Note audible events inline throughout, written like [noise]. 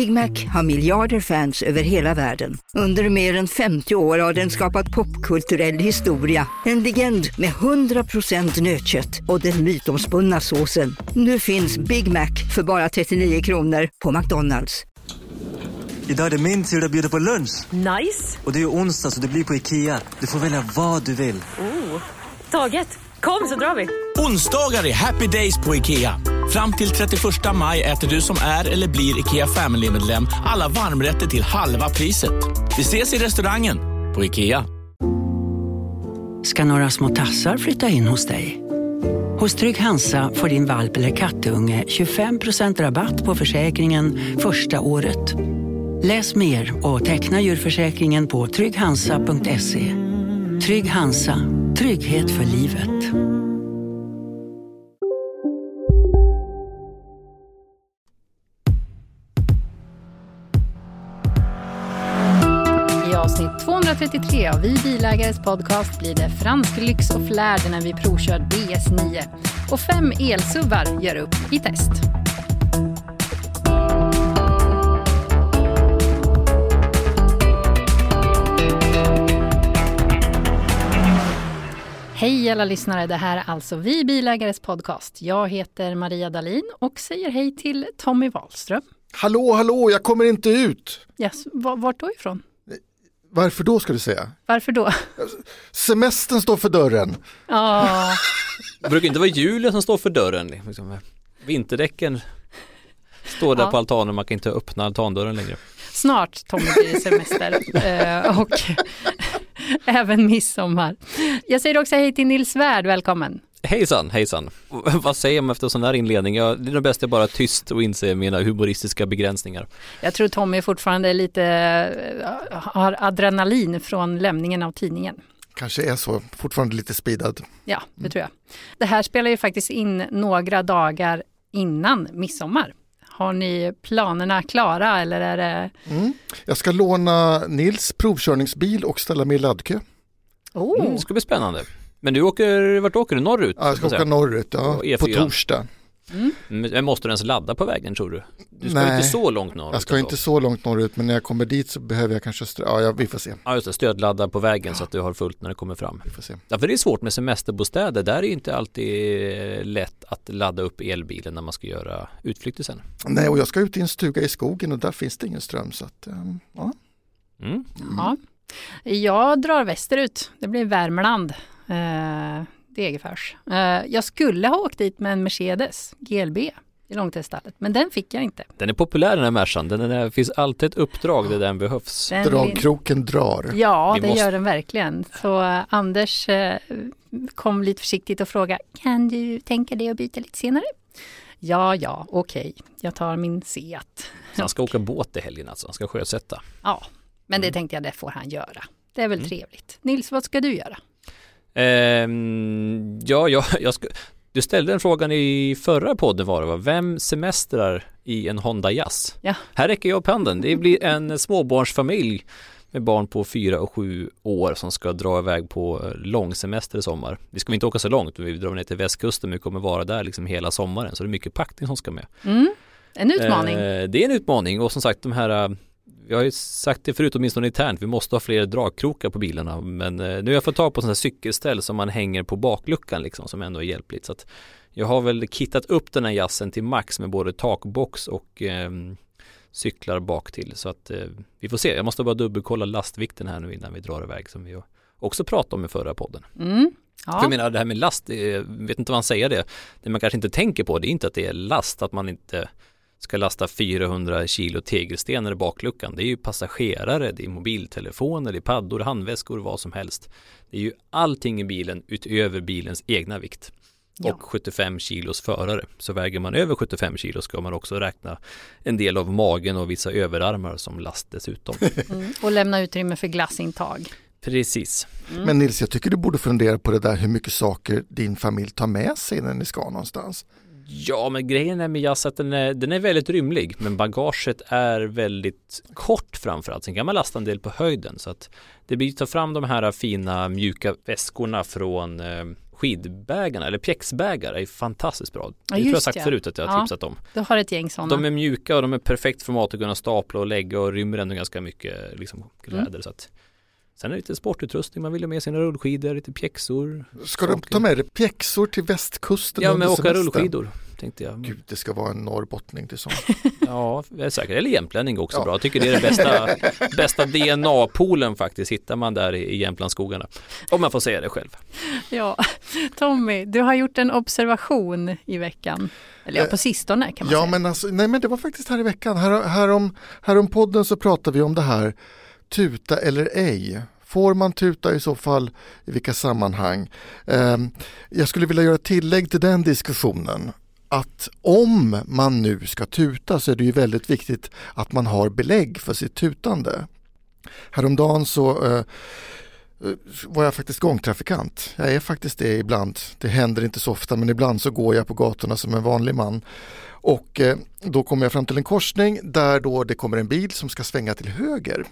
Big Mac har miljarder fans över hela världen. Under mer än 50 år har den skapat popkulturell historia. En legend med 100% nötkött och den mytomspunna såsen. Nu finns Big Mac för bara 39 kronor på McDonalds. Idag är det min tur att bjuda på lunch. Nice! Och det är ju onsdag så det blir på Ikea. Du får välja vad du vill. Oh, taget! Kom så drar vi! Onsdagar är happy days på IKEA. Fram till 31 maj äter du som är eller blir IKEA Family-medlem alla varmrätter till halva priset. Vi ses i restaurangen på IKEA. Ska några små tassar flytta in hos dig? Hos Trygg Hansa får din valp eller kattunge 25% rabatt på försäkringen första året. Läs mer och teckna djurförsäkringen på trygghansa.se. Trygg Hansa, trygghet för livet. 133 av Vi Bilägares podcast blir det fransk lyx och flärd när vi provkör DS9. Och fem elsuvar gör upp i test. Hej alla lyssnare, det här är alltså Vi Bilägares podcast. Jag heter Maria Dalin och säger hej till Tommy Wahlström. Hallå, hallå, jag kommer inte ut. Yes, vart då ifrån? Varför då ska du säga? Varför då? Semestern står för dörren. Ja. Det brukar inte vara julen som står för dörren. Liksom. Vinterdäcken står där Ja. på altanen, man kan inte öppna altandörren längre. Snart Tommy blir det semester Eh, och [laughs] även midsommar. Jag säger också hej till Nils Svärd, välkommen. Hejsan, hejsan. [laughs] Vad säger man efter en sån här inledning? Ja, det är nog bäst jag bara är tyst och inser mina humoristiska begränsningar. Jag tror Tommy fortfarande är lite, eh, har adrenalin från lämningen av tidningen. Kanske är så, fortfarande lite speedad. Ja, det tror jag. Det här spelar ju faktiskt in några dagar innan midsommar. Har ni planerna klara eller är det... Mm. Jag ska låna Nils provkörningsbil och ställa mig i laddkö. Oh. Mm, det ska bli spännande. Men du åker, vart åker du? Norrut? Ja, jag ska åka säga? norrut ja, Och E4. på torsdag. Mm. Men måste du ens ladda på vägen tror du? Du ska Nej. inte så långt norrut. Jag ska ändå. inte så långt norrut men när jag kommer dit så behöver jag kanske, ja, ja vi får se. Ja just det, stödladda på vägen så att du har fullt när det kommer fram. Vi får se. Ja för det är svårt med semesterbostäder, där är det inte alltid eh, lätt att ladda upp elbilen när man ska göra utflykter sen. Nej, och jag ska ut i en stuga i skogen och där finns det ingen ström så att, ehm, ja. Mm. Ja. Jag drar västerut, det blir Värmland, eh, Degerfors. Eh, jag skulle ha åkt dit med en Mercedes GLB i långteststallet, men den fick jag inte. Den är populär den här Mercan, den är, finns alltid ett uppdrag där den behövs. Den Dragkroken drar. Ja, Vi det måste- gör den verkligen. Så eh, Anders eh, kom lite försiktigt och frågade, kan du tänka dig att byta lite senare? Ja, ja, okej, jag tar min Seat. Så han ska åka båt i helgen alltså, han ska sjösätta. Ja, men Mm. det tänkte jag, det får han göra. Det är väl trevligt. Nils, vad ska du göra? Ehm, ja, ja jag ska, du ställde den frågan i förra podden var det va? Vem semestrar i en Honda Jazz? Ja. Här räcker jag upp handen. Det blir en småbarnsfamilj med barn på fyra och sju år som ska dra iväg på långsemester i sommar. Vi ska inte åka så långt, vi drar ner till västkusten men vi kommer vara där liksom hela sommaren så det är mycket packning som ska med. Mm. En utmaning. Eh, det är en utmaning och som sagt de här vi har ju sagt det förut åtminstone internt, vi måste ha fler dragkrokar på bilarna men eh, nu har jag fått tag på sådana här cykelställ som man hänger på bakluckan liksom som ändå är hjälpligt så att jag har väl kittat upp den här jassen till max med både takbox och eh, cyklar bak till så att eh, vi får se. Jag måste bara dubbelkolla lastvikten här nu innan vi drar iväg som vi också pratade om i förra podden. Mm. För Ja. jag menar det här med last, är- vet inte vad man säger det. Det man kanske inte tänker på det är inte att det är last, att man inte ska lasta 400 kilo tegelstenar i bakluckan. Det är ju passagerare, det är mobiltelefoner, det är paddor, handväskor, vad som helst. Det är ju allting i bilen utöver bilens egna vikt. Ja. Och 75 kilos förare. Så väger man över 75 kilo ska man också räkna en del av magen och vissa överarmar som last dessutom. [laughs] Mm. Och lämna utrymme för glassintag. Precis. Men Nils, jag tycker du borde fundera på det där hur mycket saker din familj tar med sig när ni ska någonstans. Ja, men grejen är med jazz att den är, den är väldigt rymlig, men bagaget är väldigt kort framförallt. Sen kan man lasta en del på höjden så att det blir ta fram de här fina mjuka väskorna från eh, skidbägarna eller pjäxbägare är fantastiskt bra. Ja, det tror jag sagt ja. förut att jag har Ja. tipsat om. Du har ett gäng sådana. De är mjuka och de är perfekt format att kunna stapla och lägga och rymmer ändå ganska mycket liksom, kläder. Mm. Så att, sen är det lite sportutrustning, man vill ha med sina rullskidor, lite pjäxor. Ska du saker. ta med dig pjäxor till västkusten Ja, men åka semestern? rullskidor tänkte jag. Gud, det ska vara en norrbottning till sånt. [laughs] Ja, jag är säker. Eller jämtlänning också Ja. bra. Jag tycker det är den bästa, [laughs] bästa DNA-poolen faktiskt. Hittar man där i, i Jämtlandsskogarna. Om man får säga det själv. Ja, Tommy, du har gjort en observation i veckan. Eller ja, på sistone kan man Ja säga. men alltså, nej men det var faktiskt här i veckan. Här, härom, härom podden så pratade vi om det här tuta eller ej. Får man tuta i så fall i vilka sammanhang? Ehm, jag skulle vilja göra ett tillägg till den diskussionen. Att om man nu ska tuta så är det ju väldigt viktigt att man har belägg för sitt tutande. Häromdagen så eh, var jag faktiskt gångtrafikant. Jag är faktiskt det ibland. Det händer inte så ofta men ibland så går jag på gatorna som en vanlig man. Och eh, då kommer jag fram till en korsning där då det kommer en bil som ska svänga till höger.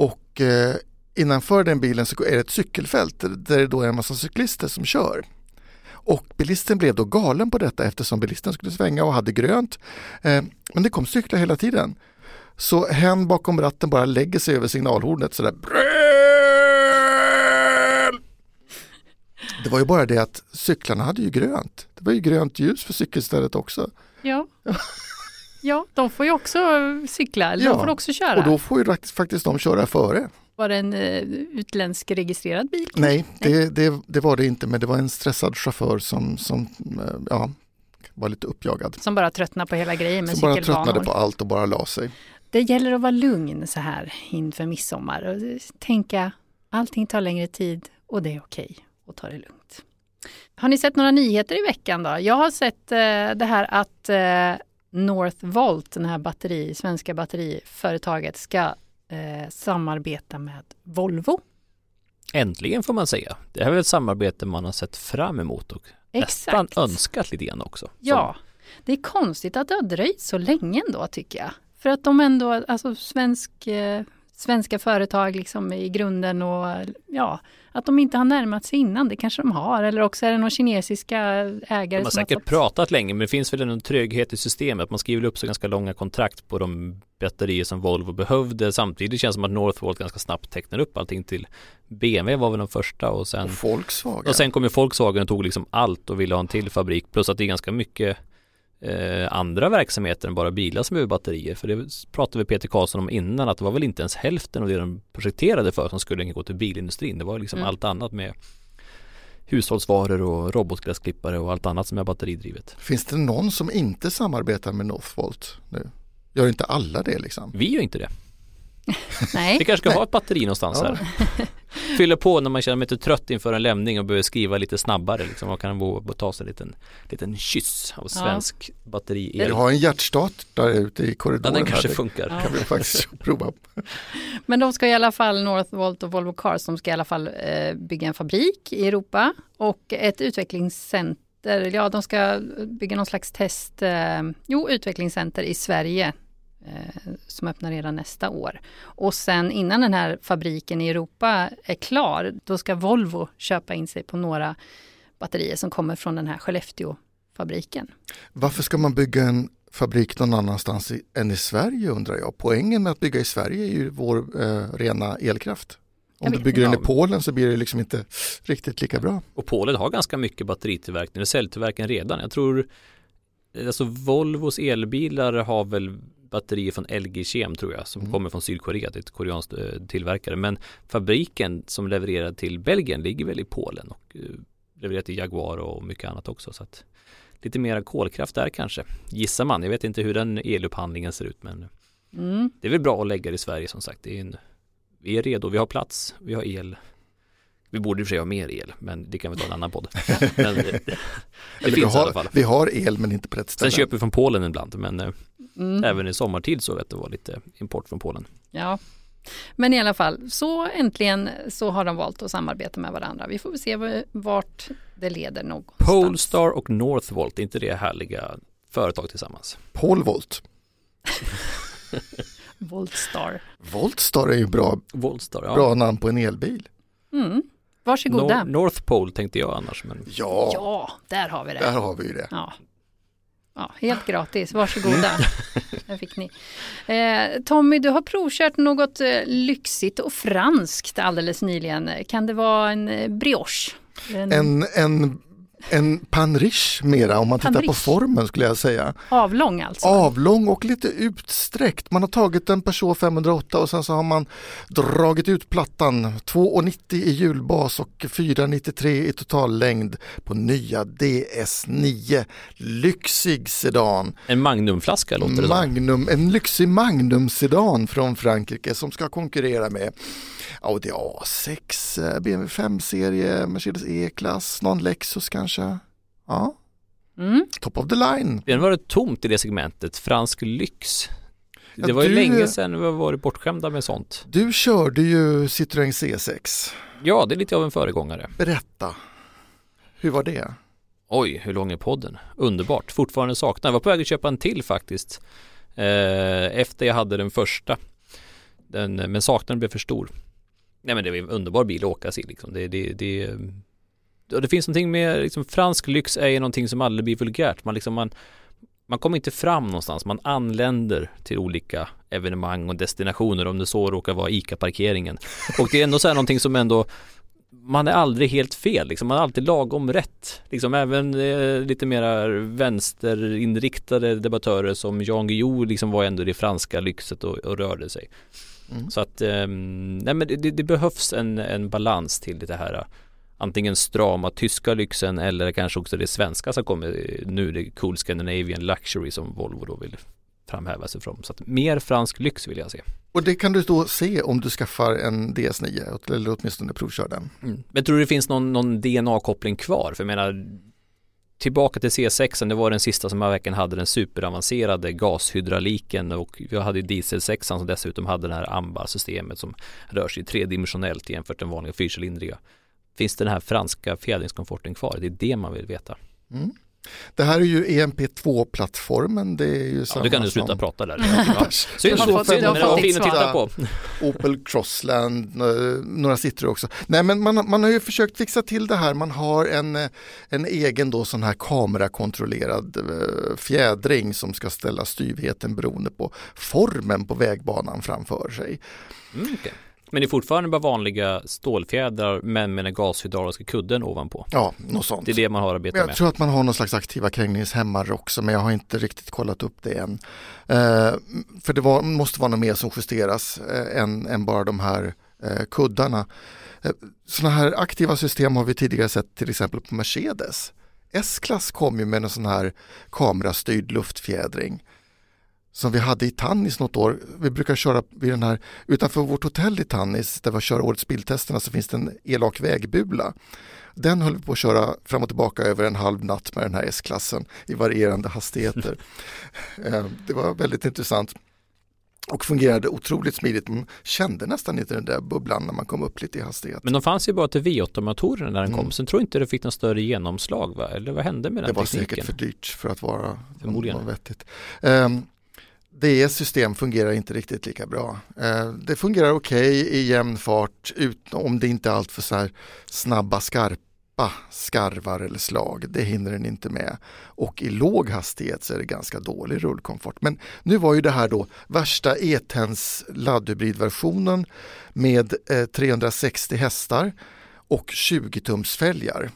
Och eh, innanför den bilen så är det ett cykelfält där det då är en massa cyklister som kör. Och bilisten blev då galen på detta eftersom bilisten skulle svänga och hade grönt. Eh, men det kom cyklar hela tiden. Så hen bakom ratten bara lägger sig över signalhornet sådär. Det var ju bara det att cyklarna hade ju grönt. Det var ju grönt ljus för cykelstället också. Ja. [laughs] ja, de får ju också cykla, eller Ja, de får också köra. Och då får ju faktiskt, faktiskt de köra före. Var det en eh, utländsk registrerad bil? Nej, det, det, det var det inte men det var en stressad chaufför som, som eh, ja, var lite uppjagad. Som bara tröttnar på hela grejen med Som bara tröttnade på allt och bara la sig. Det gäller att vara lugn så här inför midsommar och tänka allting tar längre tid och det är okej att ta det lugnt. Har ni sett några nyheter i veckan då? Jag har sett eh, det här att eh, Northvolt, den här batteri, svenska batteriföretaget, ska eh, samarbeta med Volvo. Äntligen får man säga. Det här är ett samarbete man har sett fram emot och nästan Exakt. önskat lite grann också. Ja, det är konstigt att det har dröjt så länge ändå tycker jag. För att de ändå, alltså svensk, eh, svenska företag liksom i grunden och ja, att de inte har närmat sig innan, det kanske de har. Eller också är det några kinesiska ägare De har som säkert har pratat länge men det finns väl en tröghet i systemet. Man skriver upp så ganska långa kontrakt på de batterier som Volvo behövde. Samtidigt känns det som att Northvolt ganska snabbt tecknar upp allting till BMW var väl de första och sen Och Volkswagen. Och sen kom ju Volkswagen och tog liksom allt och ville ha en till fabrik plus att det är ganska mycket eh, andra verksamheter än bara bilar som behöver batterier. För det pratade vi Peter Karlsson om innan att det var väl inte ens hälften av det de projekterade för som skulle gå till bilindustrin. Det var liksom Mm. allt annat med hushållsvaror och robotgräsklippare och allt annat som är batteridrivet. Finns det någon som inte samarbetar med Northvolt nu? Gör inte alla det liksom? Vi gör inte det. Nej, [laughs] Vi kanske ska ha ett batteri någonstans Ja. här. [laughs] Fyller på när man känner sig lite trött inför en lämning och behöver skriva lite snabbare. Liksom. Man kan bo- ta sig en liten, liten kyss av svensk batteri Vi har en hjärtstart där ute i Ja, korridoren. den kanske här. funkar. Det kan vi faktiskt [laughs] prova. men de ska i alla fall, Northvolt och Volvo Cars, de ska i alla fall eh, bygga en fabrik i Europa och ett utvecklingscenter, ja de ska bygga någon slags test, eh, jo utvecklingscenter i Sverige som öppnar redan nästa år. Och sen innan den här fabriken i Europa är klar, då ska Volvo köpa in sig på några batterier som kommer från den här Skellefteå-fabriken. Varför ska man bygga en fabrik någon annanstans i, än i Sverige undrar jag. Poängen med att bygga i Sverige är ju vår eh, rena elkraft. Om du bygger den i. Polen så blir det liksom inte riktigt lika bra. Och Polen har ganska mycket batteritillverkning, eller säljtillverkning redan. Jag tror Alltså Volvos elbilar har väl batterier från LG Chem tror jag som Mm. kommer från Sydkorea, det är ett koreanskt eh, tillverkare. Men fabriken som levererar till Belgien ligger väl i Polen och eh, levererar till Jaguar och mycket annat också. Så att lite mera kolkraft där kanske, gissar man. Jag vet inte hur den elupphandlingen ser ut men Mm. det är väl bra att lägga det i Sverige som sagt. Det är en, vi är redo, vi har plats, vi har el. Vi borde i och för sig ha mer el, men det kan vi ta en annan podd. [laughs] men det, det, det Eller vi, finns i alla har, fall. vi har el men inte på rätt ställe. Sen köper vi från Polen ibland, men eh, Mm. även i sommartid såg jag att det var lite import från Polen. Ja, men i alla fall så äntligen så har de valt att samarbeta med varandra. Vi får väl se vart det leder någonstans. Polestar och Northvolt, är inte det härliga företag tillsammans? Polvolt. [laughs] Voltstar. Voltstar är ju bra, Voltstar, ja. bra namn på en elbil. Mm. Varsågoda. Nor- North Pole tänkte jag annars. Men Ja, Ja, där har vi där det. har vi det. Ja. Ja, helt gratis, varsågoda. Där fick ni. Eh, Tommy, du har provkört något eh, lyxigt och franskt alldeles nyligen. Kan det vara en eh, brioche? En, En, en, en panriche mera om man tittar på formen skulle jag säga. avlång alltså? Avlång och lite utsträckt. Man har tagit en Peugeot 508 och sen så har man dragit ut plattan 2,90 i hjulbas och 4,93 i totallängd på nya DS9. Lyxig sedan. en Magnumflaska låter det som. Magnum, en lyxig Magnum sedan från Frankrike som ska konkurrera med Audi A6, eh, BMW 5-serie, Mercedes E-klass, någon Lexus kanske. Ja, Mm. top of the line. Den var det tomt i det segmentet, fransk lyx. Det Ja, var ju du- länge sedan vi har varit bortskämda med sånt. Du körde ju Citroën C6. Ja, det är lite av en föregångare. Berätta, hur var det? Oj, hur lång är podden? Underbart, fortfarande saknar. Jag var på väg att köpa en till faktiskt. Eh, efter jag hade den första. Den, men saknaden blev för stor. Nej men det var en underbar bil att åka i liksom. Det, det, det, och det finns någonting med, liksom, fransk lyx är ju någonting som aldrig blir vulgärt. Man, liksom, man, man kommer inte fram någonstans. Man anländer till olika evenemang och destinationer om det så råkar vara ICA-parkeringen. Och det är ändå så här någonting som ändå man är aldrig helt fel, liksom. man är alltid lagom rätt. Liksom även eh, lite mera vänsterinriktade debattörer som Jan Guillou liksom var ändå i det franska lyxet och, och rörde sig. Mm. Så att, ehm, nej men det, det behövs en, en balans till det här antingen strama tyska lyxen eller kanske också det svenska som kommer nu, det cool Scandinavian luxury som Volvo då vill framhäva sig från. Så att mer fransk lyx vill jag se. Och det kan du då se om du skaffar en DS9 eller åtminstone provkör den. Mm. Men tror du det finns någon, någon DNA-koppling kvar? För jag menar Tillbaka till C6, det var den sista som verkligen hade den superavancerade gashydrauliken och vi hade ju diesel 6 som dessutom hade det här AMBA-systemet som rör sig tredimensionellt jämfört med den vanliga fyrcylindriga. Finns den här franska fjädringskomforten kvar? Det är det man vill veta. Mm. Det här är ju EMP2-plattformen. Det är ju Ja, samma du kan nu som sluta prata där. Ja. Synd, fått- synd, men det fin att titta på. [laughs] Opel Crossland, eh, några sitter också. Nej men man, man har ju försökt fixa till det här. Man har en, eh, en egen då sån här kamerakontrollerad eh, fjädring som ska ställa styvheten beroende på formen på vägbanan framför sig. Mm, okej. Men det är fortfarande bara vanliga stålfjädrar men med den gashydrauliska kudden ovanpå. Ja, något sånt. Det är det man har att arbeta Jag med. tror att man har någon slags aktiva krängningshämmare också men jag har inte riktigt kollat upp det än. Eh, för det var, måste vara något mer som justeras eh, än, än bara de här eh, kuddarna. Eh, sådana här aktiva system har vi tidigare sett till exempel på Mercedes. S-klass kom ju med en sån här kamerastyrd luftfjädring som vi hade i Tannis något år. Vi brukar köra vid den här, utanför vårt hotell i Tannis där vi kör årets biltesterna så finns det en elak vägbula. Den höll vi på att köra fram och tillbaka över en halv natt med den här S-klassen i varierande hastigheter. [laughs] Eh, det var väldigt intressant och fungerade otroligt smidigt. Man kände nästan inte den där bubblan när man kom upp lite i hastighet. Men de fanns ju bara till V8-motorerna när den kom. Mm. Sen tror jag inte det fick någon större genomslag va? Eller vad hände med Det den var tekniken? säkert för dyrt för att vara vara vettigt. Um, det system fungerar inte riktigt lika bra. Eh, det fungerar okej i jämn fart ut, om det inte är allt för så här snabba skarpa skarvar eller slag. Det hinner den inte med. Och i låg hastighet så är det ganska dålig rullkomfort. Men nu var ju det här då värsta E-Tens laddhybridversionen med eh, 360 hästar och 20 tums fälgar.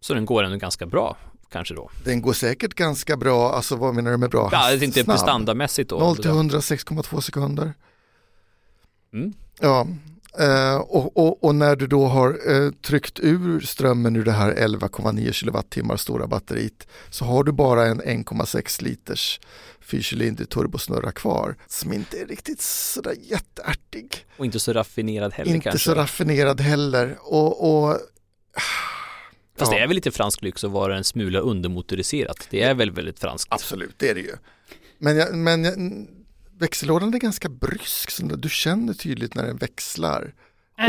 Så den går ändå ganska bra kanske då? Den går säkert ganska bra, alltså vad menar du med bra? Ja, tänkte Snabb. prestandamässigt då. 0 till 100 6,2 sekunder. Mm. Ja, eh, och, och, och när du då har eh, tryckt ur strömmen ur det här 11,9 kilowattimmar stora batteriet så har du bara en 1,6 liters fyrcylindrig turbosnurra kvar som inte är riktigt sådär jätteärtig. Och inte så raffinerad heller inte kanske? så raffinerad heller. Och, och Fast ja. det är väl lite fransk lyx att vara en smula undermotoriserat? Det är väl väldigt franskt? Absolut, det är det ju. Men, jag, men jag, växellådan är ganska brysk, så du känner tydligt när den växlar.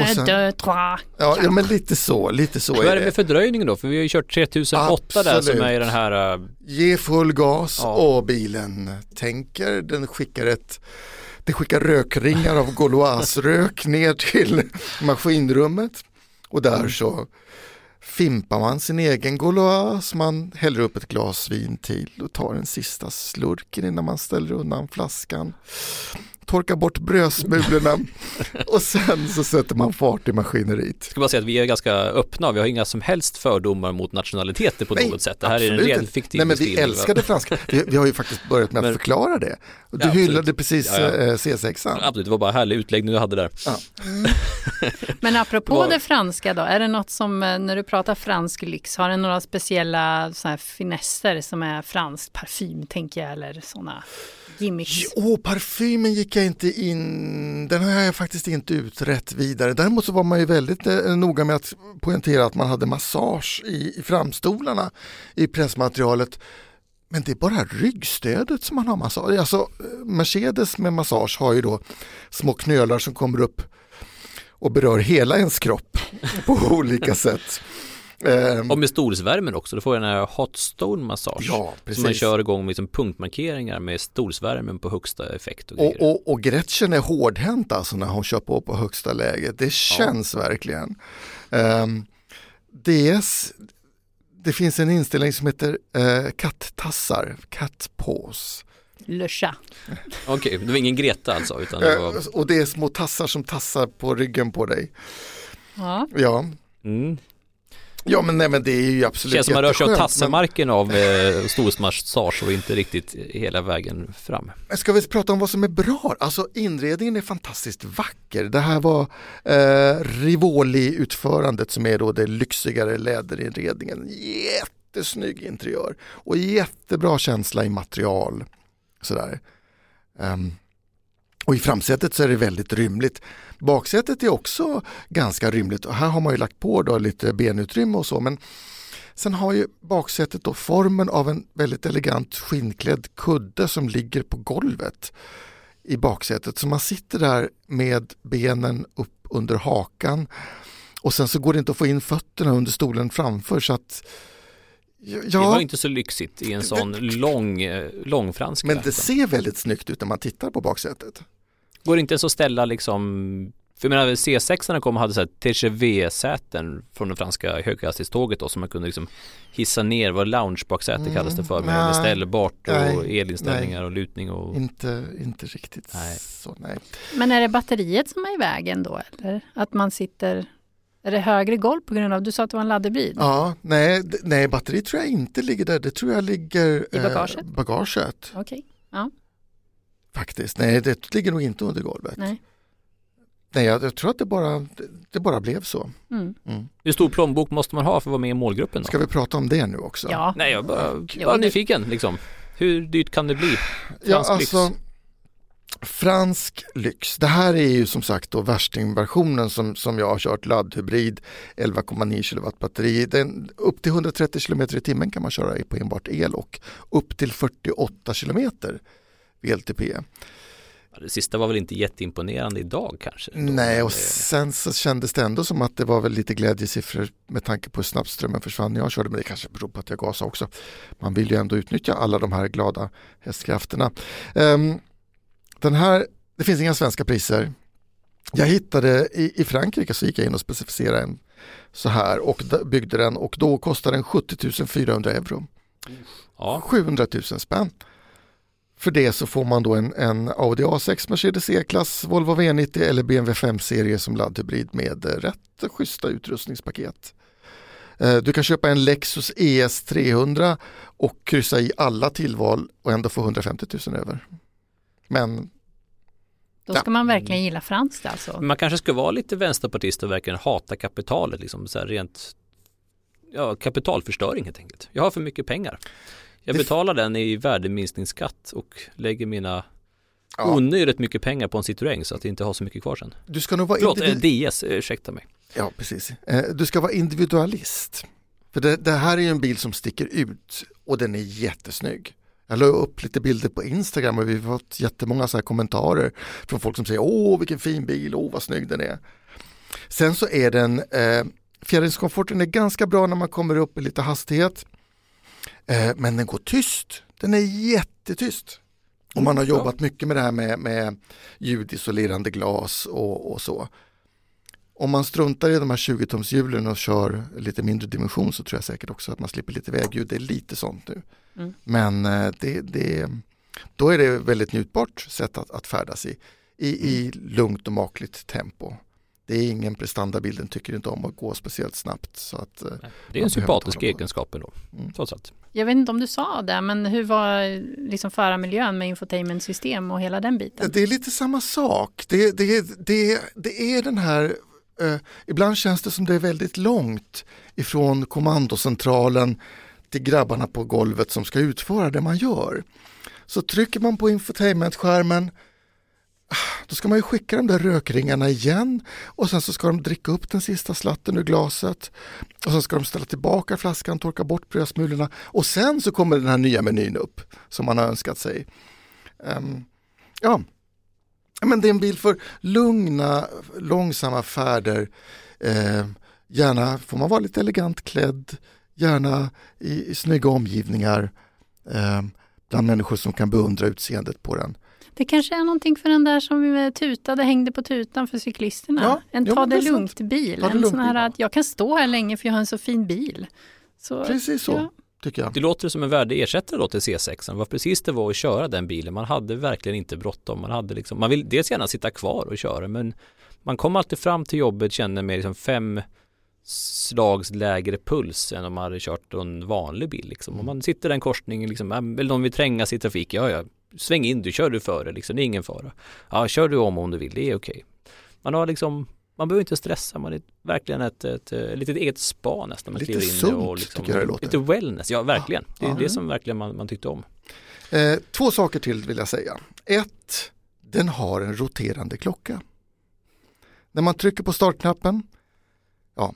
Och sen- Un, deux, trois. Ja, ja men lite så, lite så Hur är är det det. med fördröjningen då? För vi har ju kört 3008 där som Absolut. är i den här äh, Ge full gas Ja. och bilen tänker, den skickar ett det skickar rökringar av Gauloise-rök ner till [laughs] maskinrummet Och där så fimpar man sin egen Gauloise, man häller upp ett glas vin till och tar en sista slurken innan man ställer undan flaskan. Torkar bort brödsmulorna [laughs] och sen så sätter man fart i maskineriet. Ska bara säga att vi är ganska öppna, vi har inga som helst fördomar mot nationaliteter på Nej, något sätt. Det här är en ren fiktiv Nej men vi älskar det franska. [laughs] Vi, vi har ju faktiskt börjat med att Men- förklara det. Du Ja, hyllade precis Ja, ja. eh, C6an. Absolut, det var bara härlig utläggning du hade där. Men apropå det franska då, är det något som eh, när du pratar fransk lyx, har det några speciella så här finesser som är fransk parfym tänker jag eller sådana gimmicks? Åh, parfymen gick jag inte in, den har jag faktiskt inte utrett vidare. Däremot så var man ju väldigt eh, noga med att poängtera att man hade massage i, i framstolarna i pressmaterialet. Men det är bara ryggstödet som man har massage. Alltså eh, Mercedes med massage har ju då små knölar som kommer upp och berör hela ens kropp [laughs] på olika sätt. Ehm, Och med stolsvärmen också, då får jag den här hot stone massage. ja, Så man precis. kör igång med liksom punktmarkeringar med stolsvärmen på högsta effekt. Och, Och, och, och Gretchen är hårdhänt alltså när hon kör på på högsta läget. Det känns verkligen. Um, DS, det finns en inställning som heter uh, kattassar, cat paws. Le chat. Okej, det var ingen Greta alltså, utan det var... Eh, och det är små tassar som tassar på ryggen på dig. Ja. Ja, Mm. Ja men, nej, men det är ju absolut Känns som man rör sig av tassemarken av eh, stolsmassage och inte riktigt hela vägen fram. Men ska vi prata om vad som är bra? Alltså inredningen är fantastiskt vacker. Det här var eh, Rivoli-utförandet som är då det lyxigare läderinredningen. Jättesnygg interiör och jättebra känsla i material. Sådär. Ehm, och i framsätet så är det väldigt rymligt. Baksätet är också ganska rymligt och här har man ju lagt på då lite benutrymme och så men Sen har ju baksätet då formen av en väldigt elegant skinnklädd kudde som ligger på golvet i baksätet. Så man sitter där med benen upp under hakan och sen så går det inte att få in fötterna under stolen framför så att ja, Det var inte så lyxigt i en sån lång, eh, långfranska. men det ser väldigt snyggt ut när man tittar på baksätet. Går det inte ens att ställa liksom för jag menar C6 när kom och hade så här TGV-säten från det franska höghastighetståget då som man kunde liksom hissa ner, vad loungebaksäte Mm, kallas det för med, nej, med ställbart och nej, elinställningar och lutning och Inte, inte riktigt Nej. så. Nej. Men är det batteriet som är i vägen då eller? Att man sitter, är det högre golv på grund av, du sa att det var en laddhybrid? Ja, nej, nej, batteriet tror jag inte ligger där. Det tror jag ligger I bagaget? Eh, bagaget Okej, faktiskt. Nej, det ligger nog inte under golvet. nej. Nej, jag, jag tror att det bara, det, det bara blev så. Mm. Mm. hur stor plånbok måste man ha för att vara med i målgruppen då? Ska vi prata om det nu också? Ja, Nej, jag bara, Jo, bara nyfiken liksom. Hur dyrt kan det bli? ja Fransk lyx. alltså fransk lyx. Det här är ju som sagt då värstingversionen som, som jag har kört laddhybrid 11,9 kW batteri. Den, upp till 130 km i timmen kan man köra på enbart el och upp till 48 km VLTP. Det sista var väl inte jätteimponerande idag kanske? Nej, och Det- sen så kändes det ändå som att det var väl lite glädjesiffror med tanke på hur snabbt strömmen försvann när jag körde, men det kanske beror på att jag gasade också. Man vill ju ändå utnyttja alla de här glada hästkrafterna. Ehm, den här, det finns inga svenska priser. Jag hittade i, i Frankrike så gick jag in och specificerade en så här och byggde den och då kostade den 70 400 euro. Ja, 700 000 spänn. För det så får man då en, en Audi A6, Mercedes E-klass, Volvo V90 eller BMW 5-serie som laddhybrid med eh, rätt schyssta utrustningspaket. Eh, Du kan köpa en Lexus ES 300 och kryssa i alla tillval och ändå få 150 000 över. Men då ska man verkligen gilla franskt alltså. man kanske ska vara lite vänsterpartist och verkligen hata kapitalet, liksom så här rent ja, kapitalförstöring helt enkelt. Jag har för mycket pengar. Jag betalar den i värdeminskningsskatt och lägger mina ja, onödigt mycket pengar på en Citroën så att jag inte har så mycket kvar sen. du ska nog vara Förlåt, eh, individ- DS, eh, ursäkta mig. Ja, precis. Eh, Du ska vara individualist. För det, det här är ju en bil som sticker ut och den är jättesnygg. Jag la upp lite bilder på Instagram och vi har fått jättemånga så här kommentarer från folk som säger åh vilken fin bil, åh vad snygg den är. Sen så är den, eh, fjärrkomforten är ganska bra när man kommer upp i lite hastighet. Eh, men den går tyst, den är jättetyst. Och man har jobbat mycket med det här med, med ljudisolerande glas och, och så. om man struntar i de här 20-tumshjulen och kör lite mindre dimension så tror jag säkert också att man slipper lite vägljud. Det är lite sånt nu. Mm. Men eh, det, det, då är det väldigt njutbart sätt att, att färdas i, i, i lugnt och makligt tempo. Det är ingen prestandabil, den tycker inte om att gå speciellt snabbt. Så att, eh, Det är en sympatisk egenskap ändå, Mm. trots allt. Jag vet inte om du sa det, men hur var liksom förarmiljön med infotainmentsystem och hela den biten? Det är lite samma sak. Det, det, det, det är den här, eh, ibland känns det som det är väldigt långt ifrån kommandocentralen till grabbarna på golvet som ska utföra det man gör. Så trycker man på infotainmentskärmen ah, då ska man ju skicka de där rökringarna igen och sen så ska de dricka upp den sista slatten ur glaset och sen ska de ställa tillbaka flaskan, torka bort brödsmulorna och sen så kommer den här nya menyn upp som man har önskat sig. Um, ja, men det är en bil för lugna, långsamma färder. Eh, gärna får man vara lite elegant klädd, gärna i, i snygga omgivningar. Eh, bland människor som kan beundra utseendet på den. Det kanske är någonting för den där som eh, tutade, hängde på tutan för cyklisterna. Ja, en ta det lugnt-bil. Ta det En lugnt sån här att jag kan stå här länge för jag har en så fin bil. Så, Precis så, ja. tycker jag. Det låter som en värdig ersättare då till C6. Det var precis det var att köra den bilen. Man hade verkligen inte bråttom. Man, hade liksom, man vill dels gärna sitta kvar och köra men man kom alltid fram till jobbet kände med liksom fem slags lägre puls än om man hade kört en vanlig bil. Liksom. Om man sitter i den korsningen, liksom, eller någon vill trängas i trafik, ja, ja, sväng in du, kör du före, liksom, det är ingen fara. Ja, kör du om om du vill, det är okej. Man har liksom man behöver inte stressa, man är verkligen ett, ett, ett litet eget spa nästan. Man Lite sunt, och liksom, tycker jag det låter. Lite wellness, ja verkligen. Det är Ja. det som verkligen man, man tyckte om. Eh, två saker till vill jag säga. Ett, den har en roterande klocka. När man trycker på startknappen, ja,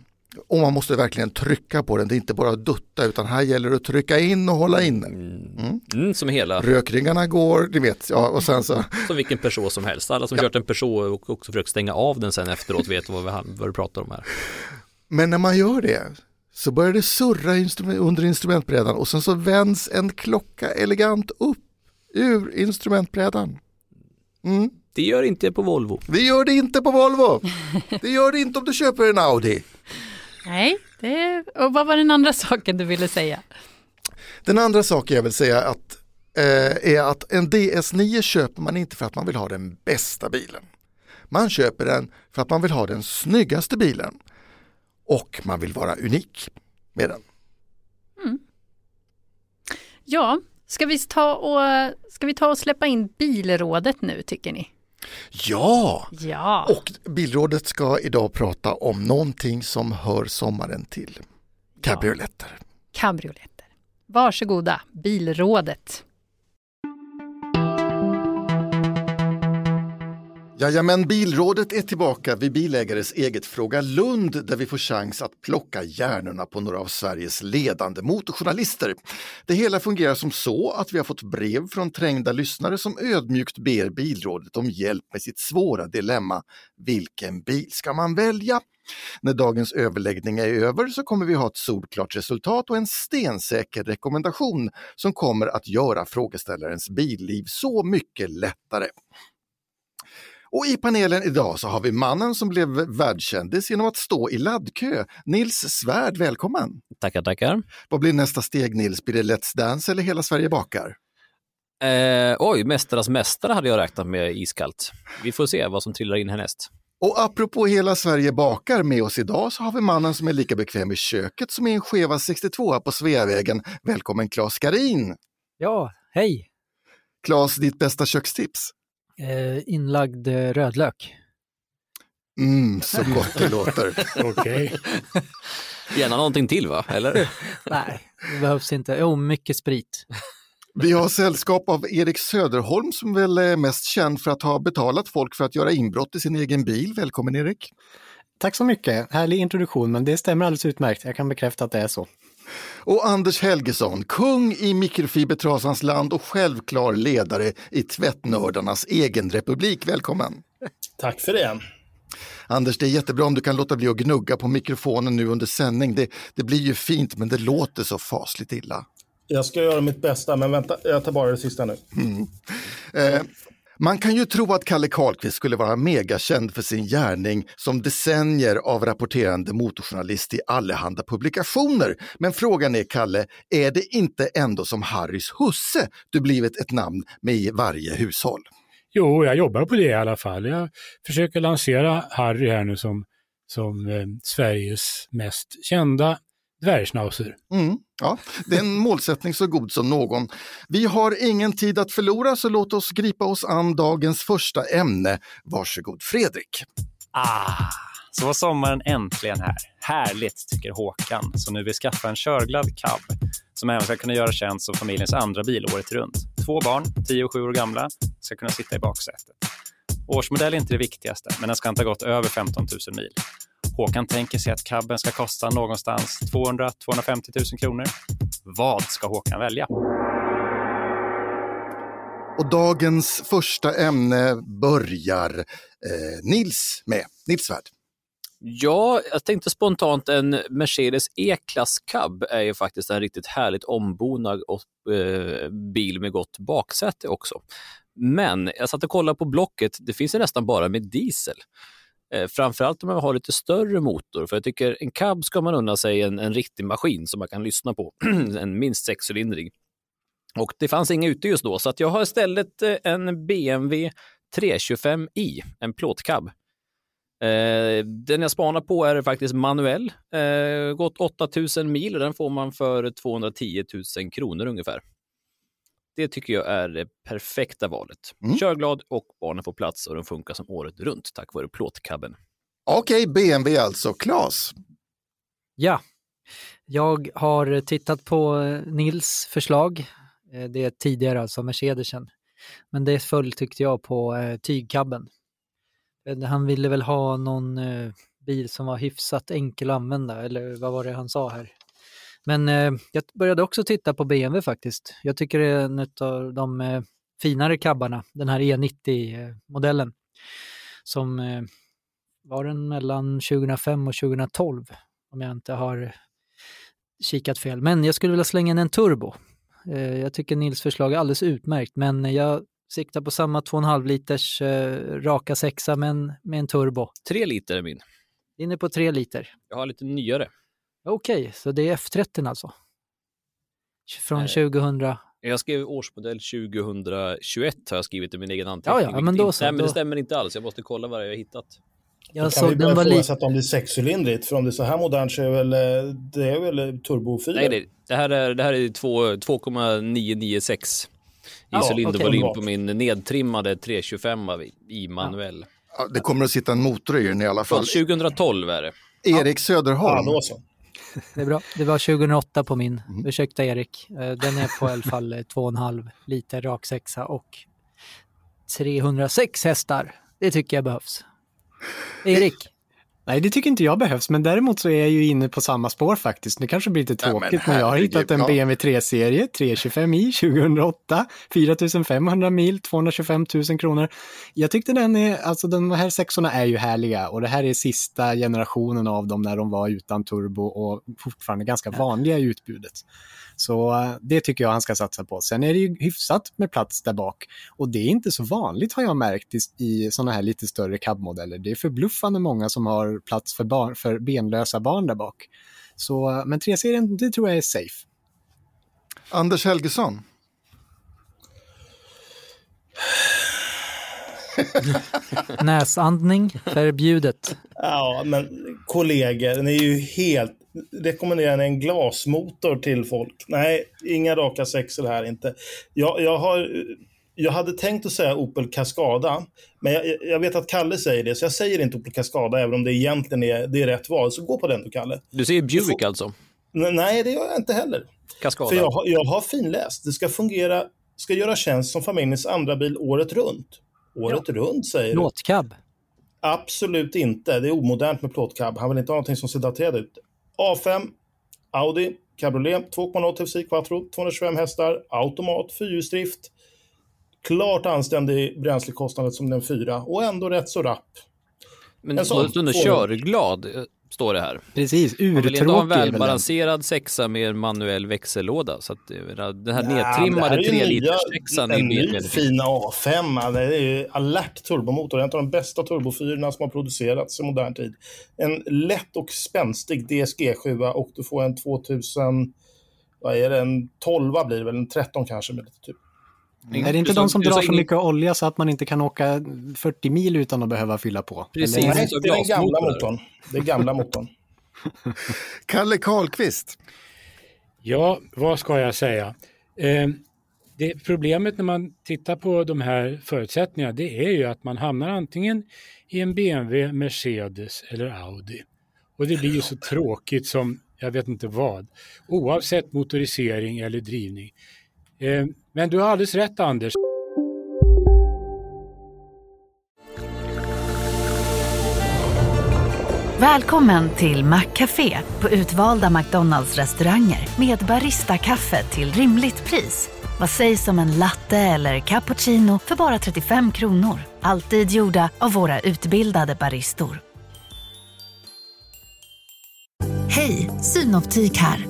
och man måste verkligen trycka på den, det är inte bara att dutta utan här gäller det att trycka in och hålla inne. Mm. Mm, som hela, Rökringarna går, ni vet, ja, och sen så, [laughs] som vilken Peugeot som helst. Alla som Ja. kört en Peugeot och också försökt stänga av den sen efteråt vet vad, vi, vad du pratar om här. men när man gör det så börjar det surra instrument, under instrumentbrädan och sen så vänds en klocka elegant upp ur instrumentbrädan. Mm. Det gör inte på Volvo. Det gör det inte på Volvo. Det gör det inte om du köper en Audi. Nej, det, och vad var den andra [laughs] saken du ville säga? Den andra saken jag vill säga att, eh, är att en DS9 köper man inte för att man vill ha den bästa bilen. Man köper den för att man vill ha den snyggaste bilen. Och man vill vara unik med den. Ja, ska vi ta och, ska vi ta och släppa in bilrådet nu tycker ni? Ja! Ja, Och Bilrådet ska idag prata om någonting som hör sommaren till. Cabrioletter. cabrioletter. Varsågoda, bilrådet. Jajamän, Bilrådet är tillbaka vid bilägares eget Fråga Lund där vi får chans att plocka hjärnorna på några av Sveriges ledande motorjournalister. Det hela fungerar som så att vi har fått brev från trängda lyssnare som ödmjukt ber Bilrådet om hjälp med sitt svåra dilemma. Vilken bil ska man välja? När dagens överläggning är över så kommer vi ha ett solklart resultat och en stensäker rekommendation som kommer att göra frågeställarens billiv så mycket lättare. Och i panelen idag så har vi mannen som blev världskändis genom att stå i laddkö. Nils Svärd, välkommen! Tackar, tackar. Vad blir nästa steg Nils? Blir det Let's Dance eller Hela Sverige bakar? Eh, oj, Mästarnas mästare hade jag räknat med iskallt. Vi får se vad som trillar in härnäst. Och apropå Hela Sverige bakar med oss idag så har vi mannen som är lika bekväm i köket som i en skeva 62 på Sveavägen. Välkommen Claes Skarin! Ja, hej! Claes, ditt bästa kökstips? Eh, inlagd eh, rödlök. Mm, så gott det låter. [laughs] Okej. [laughs] Gärna någonting till va, eller? [laughs] Nej, det behövs inte. Jo, mycket sprit. Vi har sällskap av Erik Söderholm som väl är mest känd för att ha betalat folk för att göra inbrott i sin egen bil. Välkommen Erik! Tack så mycket. Härlig introduktion, men det stämmer alldeles utmärkt. Jag kan bekräfta att det är så. Och Anders Helgesson, kung i mikrofibertrasans land och självklar ledare i tvättnördarnas egen republik. Välkommen! Tack för det. Anders, det är jättebra om du kan låta bli att gnugga på mikrofonen nu under sändning. Det, det blir ju fint, men det låter så fasligt illa. Jag ska göra mitt bästa, men vänta, jag tar bara det sista nu. Mm. Eh, man kan ju tro att Kalle Karlqvist skulle vara megakänd för sin gärning som decennier av rapporterande motorjournalist i allehanda publikationer. Men frågan är, Kalle, är det inte ändå som Harrys husse du blivit ett namn med i varje hushåll? Jo, jag jobbar på det i alla fall. Jag försöker lansera Harry här nu som, som eh, Sveriges mest kända dvärgschnauzer. Mm, ja, det är en målsättning så god som någon. Vi har ingen tid att förlora så låt oss gripa oss an dagens första ämne. Varsågod Fredrik. Ah, så var sommaren äntligen här. Härligt, tycker Håkan, som nu vill skaffa en körglad cab som även ska kunna göra tjänst som familjens andra bil året runt. Två barn, 10 och 7 år gamla, ska kunna sitta i baksätet. Årsmodell är inte det viktigaste, men den ska inte ha gått över 15 000 mil. Håkan tänker sig att cabben ska kosta någonstans 200-250 000 kronor. Vad ska Håkan välja? Och dagens första ämne börjar eh, Nils med. Nils Svärd. Ja, jag tänkte spontant en Mercedes E-klass cab är ju faktiskt en riktigt härligt ombonad och, eh, bil med gott baksäte också. Men jag satt och kollade på Blocket, det finns ju nästan bara med diesel. Eh, framförallt om man har lite större motor, för jag tycker en cab ska man unna sig en, en riktig maskin som man kan lyssna på, [clears throat] en minst sexcylindrig. Och det fanns inga ute just då, så att jag har istället eh, en BMW 325i, en plåtcab. Eh, den jag spanar på är faktiskt manuell, eh, gått 8000 mil och den får man för 210 000 kronor ungefär. Det tycker jag är det perfekta valet. Mm. Körglad och barnen får plats och den funkar som året runt tack vare plåtkabben. Okej, okay, BMW alltså. Klas? Ja, jag har tittat på Nils förslag. Eh, det är tidigare alltså Mercedesen. Men det föll tyckte jag på eh, tygkabben. Eh, han ville väl ha någon bil som var hyfsat enkel att använda, eller vad var det han sa här? Men eh, jag började också titta på BMW faktiskt. Jag tycker det är en av de eh, finare cabbarna, den här E90-modellen. Som eh, var den mellan 2005 och 2012, om jag inte har kikat fel. Men jag skulle vilja slänga in en turbo. Eh, jag tycker Nils förslag är alldeles utmärkt, men jag siktar på samma 2,5 liters eh, raka sexa men med en turbo. Tre liter är min. Inne på tre liter. Jag har lite nyare. Okej, okay, så det är F30 alltså? Från Nej. 2000? Jag skrev årsmodell 2021 har jag skrivit i min egen anteckning. Ja, ja, men då så. Nej, men det stämmer inte alls. Jag måste kolla vad jag har hittat. Jag kan vi börja ifrågasätta om det är sexcylindrigt? För om det är så här modernt så är väl, eh, det är väl turbo 4? Nej, det, det här är, det här är 2,996 i ja, cylindervolym okay, på min nedtrimmade 325 i manuell. Ja, det kommer att sitta en motor i den i alla fall. 2012 är det. Erik Söderholm. Ja, då så. Det är bra. Det var 2008 på min. Mm. Ursäkta Erik. Eh, den är på i alla fall 2,5 liter rak sexa och 306 hästar. Det tycker jag behövs. Erik? Nej, det tycker inte jag behövs, men däremot så är jag ju inne på samma spår faktiskt. Det kanske blir lite tråkigt, ja, men, men, jag har hittat en BMW 3-serie, 325i 2008, 4500 mil, 225 000 kronor. Jag tyckte den är, alltså de här sexorna är ju härliga och det här är sista generationen av dem när de var utan turbo och fortfarande ganska vanliga i utbudet. Så eh, det tycker jag han ska satsa på. Sen är det ju hyfsat med plats där bak och det är inte så vanligt har jag märkt i, i sådana här lite större cabmodeller. Det är förbluffande många som har plats för, barn, för benlösa barn där bak. Så, men 3-serien, det tror jag är safe. Anders Helgesson. [laughs] Näsandning förbjudet. Ja, men kollegor, den är ju helt rekommenderar ni en glasmotor till folk? Nej, inga raka sexor här inte. Jag, jag, har, jag hade tänkt att säga Opel Cascada, men jag, jag, vet att Kalle säger det, så jag säger inte Opel Cascada, även om det egentligen är, det är rätt val. Så gå på den du, Kalle. Du säger Buick får, alltså? Nej, det gör jag inte heller. Cascada? För jag, jag har finläst. Det ska fungera, ska göra tjänst som familjens andra bil året runt. Året ja. runt, säger Plåtcab? du. Absolut inte. Det är omodernt med plåtcab. Han vill inte ha någonting som ser daterat ut. A5, Audi, cabriolet, 2.0 TFSI Quattro, 225 hästar, automat, fyrhjulsdrift. Klart anständig bränslekostnad som den fyra och ändå rätt så rapp. Men en sån, körglad. står det här. Precis, urtråkig. Man vill inte ha en välbalanserad sexa med manuell växellåda. Så att den här nedtrimmade 3 liters sexan En ny fin A5. Det är ju alert turbomotor. En av de bästa turbofyrorna som har producerats i modern tid. En lätt och spänstig DSG7 och du får en 2000, vad är det, en 12 blir det väl, en 13 kanske med lite typ. Mm. Är det inte de som drar så mycket olja så att man inte kan åka 40 mil utan att behöva fylla på? Precis, Nej, det är den gamla motorn. Det är gamla motorn. [laughs] Kalle Karlqvist. Ja, vad ska jag säga? Eh, det Problemet när man tittar på de här förutsättningarna det är ju att man hamnar antingen i en BMW, Mercedes eller Audi. Och det blir ju så [laughs] tråkigt som jag vet inte vad. Oavsett motorisering eller drivning. Eh, men du har alldeles rätt Anders. Välkommen till Maccafé på utvalda McDonalds restauranger med Baristakaffe till rimligt pris. Vad sägs om en latte eller cappuccino för bara 35 kronor? Alltid gjorda av våra utbildade baristor. Hej, Synoptik här.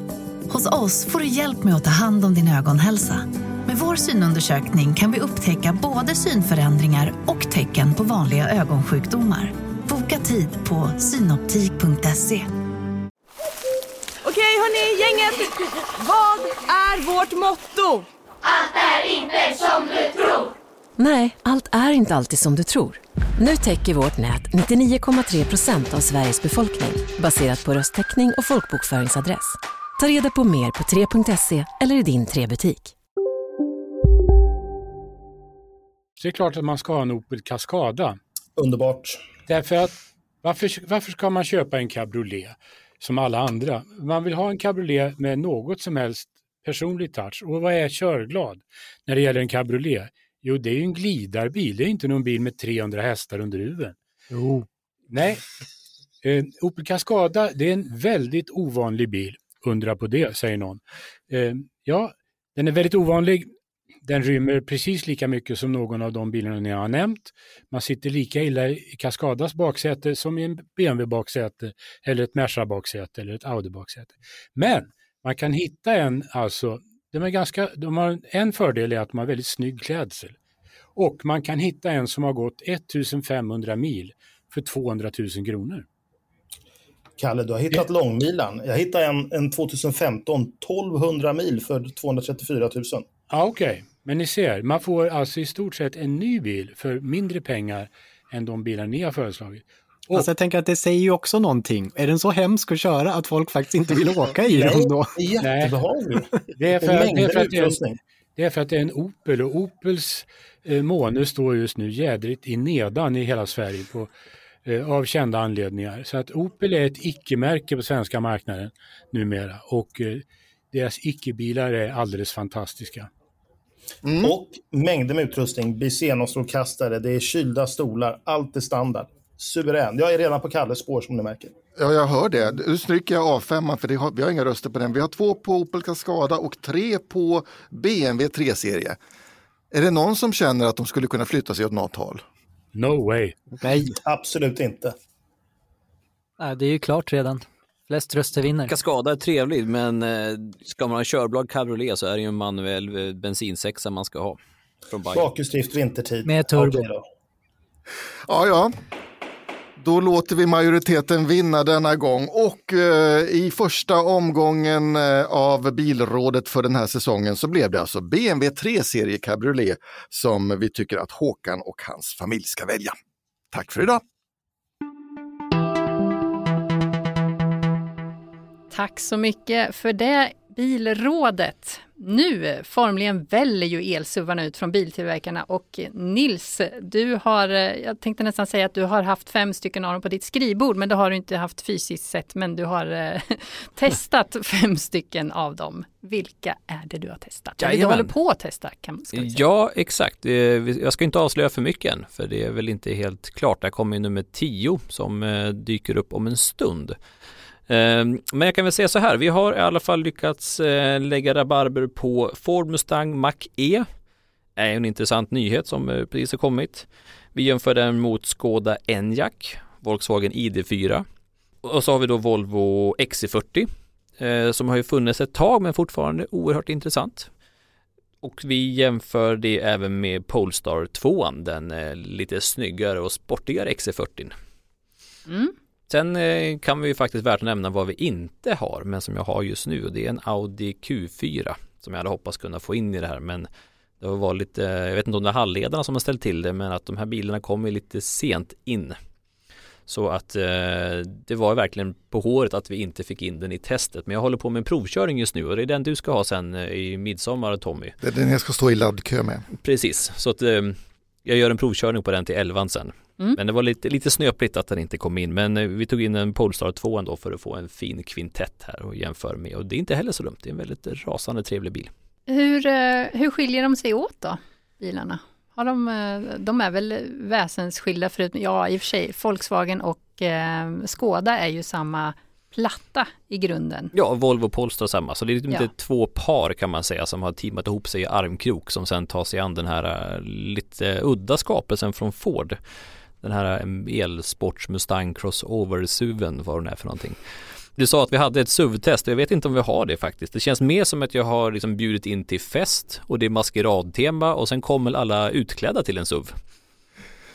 Hos oss får du hjälp med att ta hand om din ögonhälsa. Med vår synundersökning kan vi upptäcka både synförändringar och tecken på vanliga ögonsjukdomar. Boka tid på synoptik.se. Okej hörni, gänget! Vad är vårt motto? Allt är inte som du tror. Nej, allt är inte alltid som du tror. Nu täcker vårt nät 99,3 procent av Sveriges befolkning baserat på röstteckning och folkbokföringsadress. Ta reda på mer på 3.se eller i din 3-butik. Så det är klart att man ska ha en Opel Cascada. Underbart. Därför att varför, varför ska man köpa en cabriolet som alla andra? Man vill ha en cabriolet med något som helst personlig touch. Och vad är körglad när det gäller en cabriolet? Jo, det är ju en glidarbil. Det är inte någon bil med 300 hästar under huven. Jo. Nej, eh, Opel Cascada det är en väldigt ovanlig bil. Undra på det, säger någon. Eh, ja, den är väldigt ovanlig. Den rymmer precis lika mycket som någon av de bilarna ni har nämnt. Man sitter lika illa i Cascadas baksäte som i en BMW baksäte eller ett Merca baksäte eller ett Audi baksäte. Men man kan hitta en, alltså, de, är ganska, de har en fördel är att de har väldigt snygg klädsel. Och man kan hitta en som har gått 1500 mil för 200 000 kronor. Kalle, du har hittat långmilan. Jag hittade en, en 2015, 1200 mil för 234 000. Ja, Okej, okay. Men ni ser, man får alltså i stort sett en ny bil för mindre pengar än de bilar ni har föreslagit. Och... Alltså jag tänker att det säger ju också någonting. Är den så hemsk att köra att folk faktiskt inte vill åka i den då? Nej, jättebehaglig. Det är för, att, det, är för att det, är en, det är för att det är en Opel och Opels eh, måne står just nu jädrigt i nedan i hela Sverige på Eh, av kända anledningar. Så att Opel är ett icke-märke på svenska marknaden numera och eh, deras icke-bilar är alldeles fantastiska. Mm. Och mängder med utrustning, Bisenon-strålkastare, det är kylda stolar, allt är standard. Suverän. Jag är redan på Kalles spår som ni märker. Ja, jag hör det. Nu stryker jag A5 för det har, vi har inga röster på den. Vi har två på Opel Cascada och tre på BMW 3-serie. Är det någon som känner att de skulle kunna flytta sig åt något håll? No way. Nej. Absolut inte. Nej, det är ju klart redan. Flest röster vinner. Kaskada är trevlig, men eh, ska man ha en körblad cabriolet så är det ju en manuell eh, bensinsexa man ska ha. Bakhjulsdrift vintertid. Med turbo. Okay ja, ja. Då låter vi majoriteten vinna denna gång och eh, i första omgången eh, av bilrådet för den här säsongen så blev det alltså BMW 3-serie cabriolet som vi tycker att Håkan och hans familj ska välja. Tack för idag! Tack så mycket för det bilrådet. Nu formligen väller ju elsuvarna ut från biltillverkarna och Nils, du har, jag tänkte nästan säga att du har haft fem stycken av dem på ditt skrivbord, men det har du inte haft fysiskt sett, men du har eh, [laughs] testat fem stycken av dem. Vilka är det du har testat? Eller du håller på att testa? Kan, ska ja, exakt. Eh, jag ska inte avslöja för mycket än, för det är väl inte helt klart. Det kommer nummer tio som eh, dyker upp om en stund. Ehm, men jag kan väl säga så här, vi har i alla fall lyckats eh, lägga rabarber på Ford Mustang Mach-E. Det är en intressant nyhet som eh, precis har kommit. Vi jämför den mot Skoda Enyaq, Volkswagen ID4, Och så har vi då Volvo XC40 eh, som har ju funnits ett tag men fortfarande oerhört intressant. Och vi jämför det även med Polestar 2, den lite snyggare och sportigare XC40. Sen eh, kan vi ju faktiskt värt att nämna vad vi inte har, men som jag har just nu och det är en Audi Q4 som jag hade hoppats kunna få in i det här, men det var lite, jag vet inte om det är halvledarna som har ställt till det, men att de här bilarna kommer lite sent in. Så att eh, det var verkligen på håret att vi inte fick in den i testet. Men jag håller på med en provkörning just nu och det är den du ska ha sen eh, i midsommar Tommy. Det är den jag ska stå i laddkö med. Precis, så att eh, jag gör en provkörning på den till 11 sen. Mm. Men det var lite, lite snöpligt att den inte kom in. Men eh, vi tog in en Polestar 2 ändå för att få en fin kvintett här och jämföra med. Och det är inte heller så dumt. Det är en väldigt rasande trevlig bil. Hur, eh, hur skiljer de sig åt då, bilarna? Har de, eh, de är väl väsensskilda förutom, ja i och för sig, Volkswagen och eh, Skoda är ju samma platta i grunden. Ja, Volvo och Polestar samma. Så det är liksom Ja. inte två par kan man säga som har teamat ihop sig i armkrok som sen tar sig an den här lite udda skapelsen från Ford. Den här elsports Mustang Crossover SUVen vad den är för någonting. Du sa att vi hade ett SUV-test jag vet inte om vi har det faktiskt. Det känns mer som att jag har liksom bjudit in till fest och det är maskeradtema och sen kommer alla utklädda till en SUV.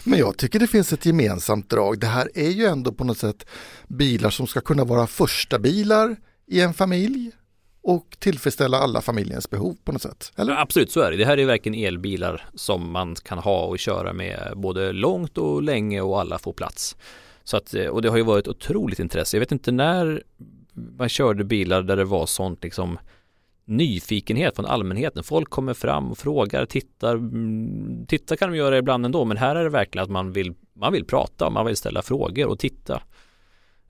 Men jag tycker det finns ett gemensamt drag. Det här är ju ändå på något sätt bilar som ska kunna vara första bilar i en familj och tillfredsställa alla familjens behov på något sätt. Eller? Ja, absolut, så är det. Det här är verkligen elbilar som man kan ha och köra med både långt och länge och alla får plats. Så att, eh, och det har ju varit otroligt intresse. Jag vet inte när man körde bilar där det var sånt liksom nyfikenhet från allmänheten. Folk kommer fram och frågar, tittar. Mm, titta kan de göra ibland ändå, men här är det verkligen att man vill, man vill prata, man vill ställa frågor och titta.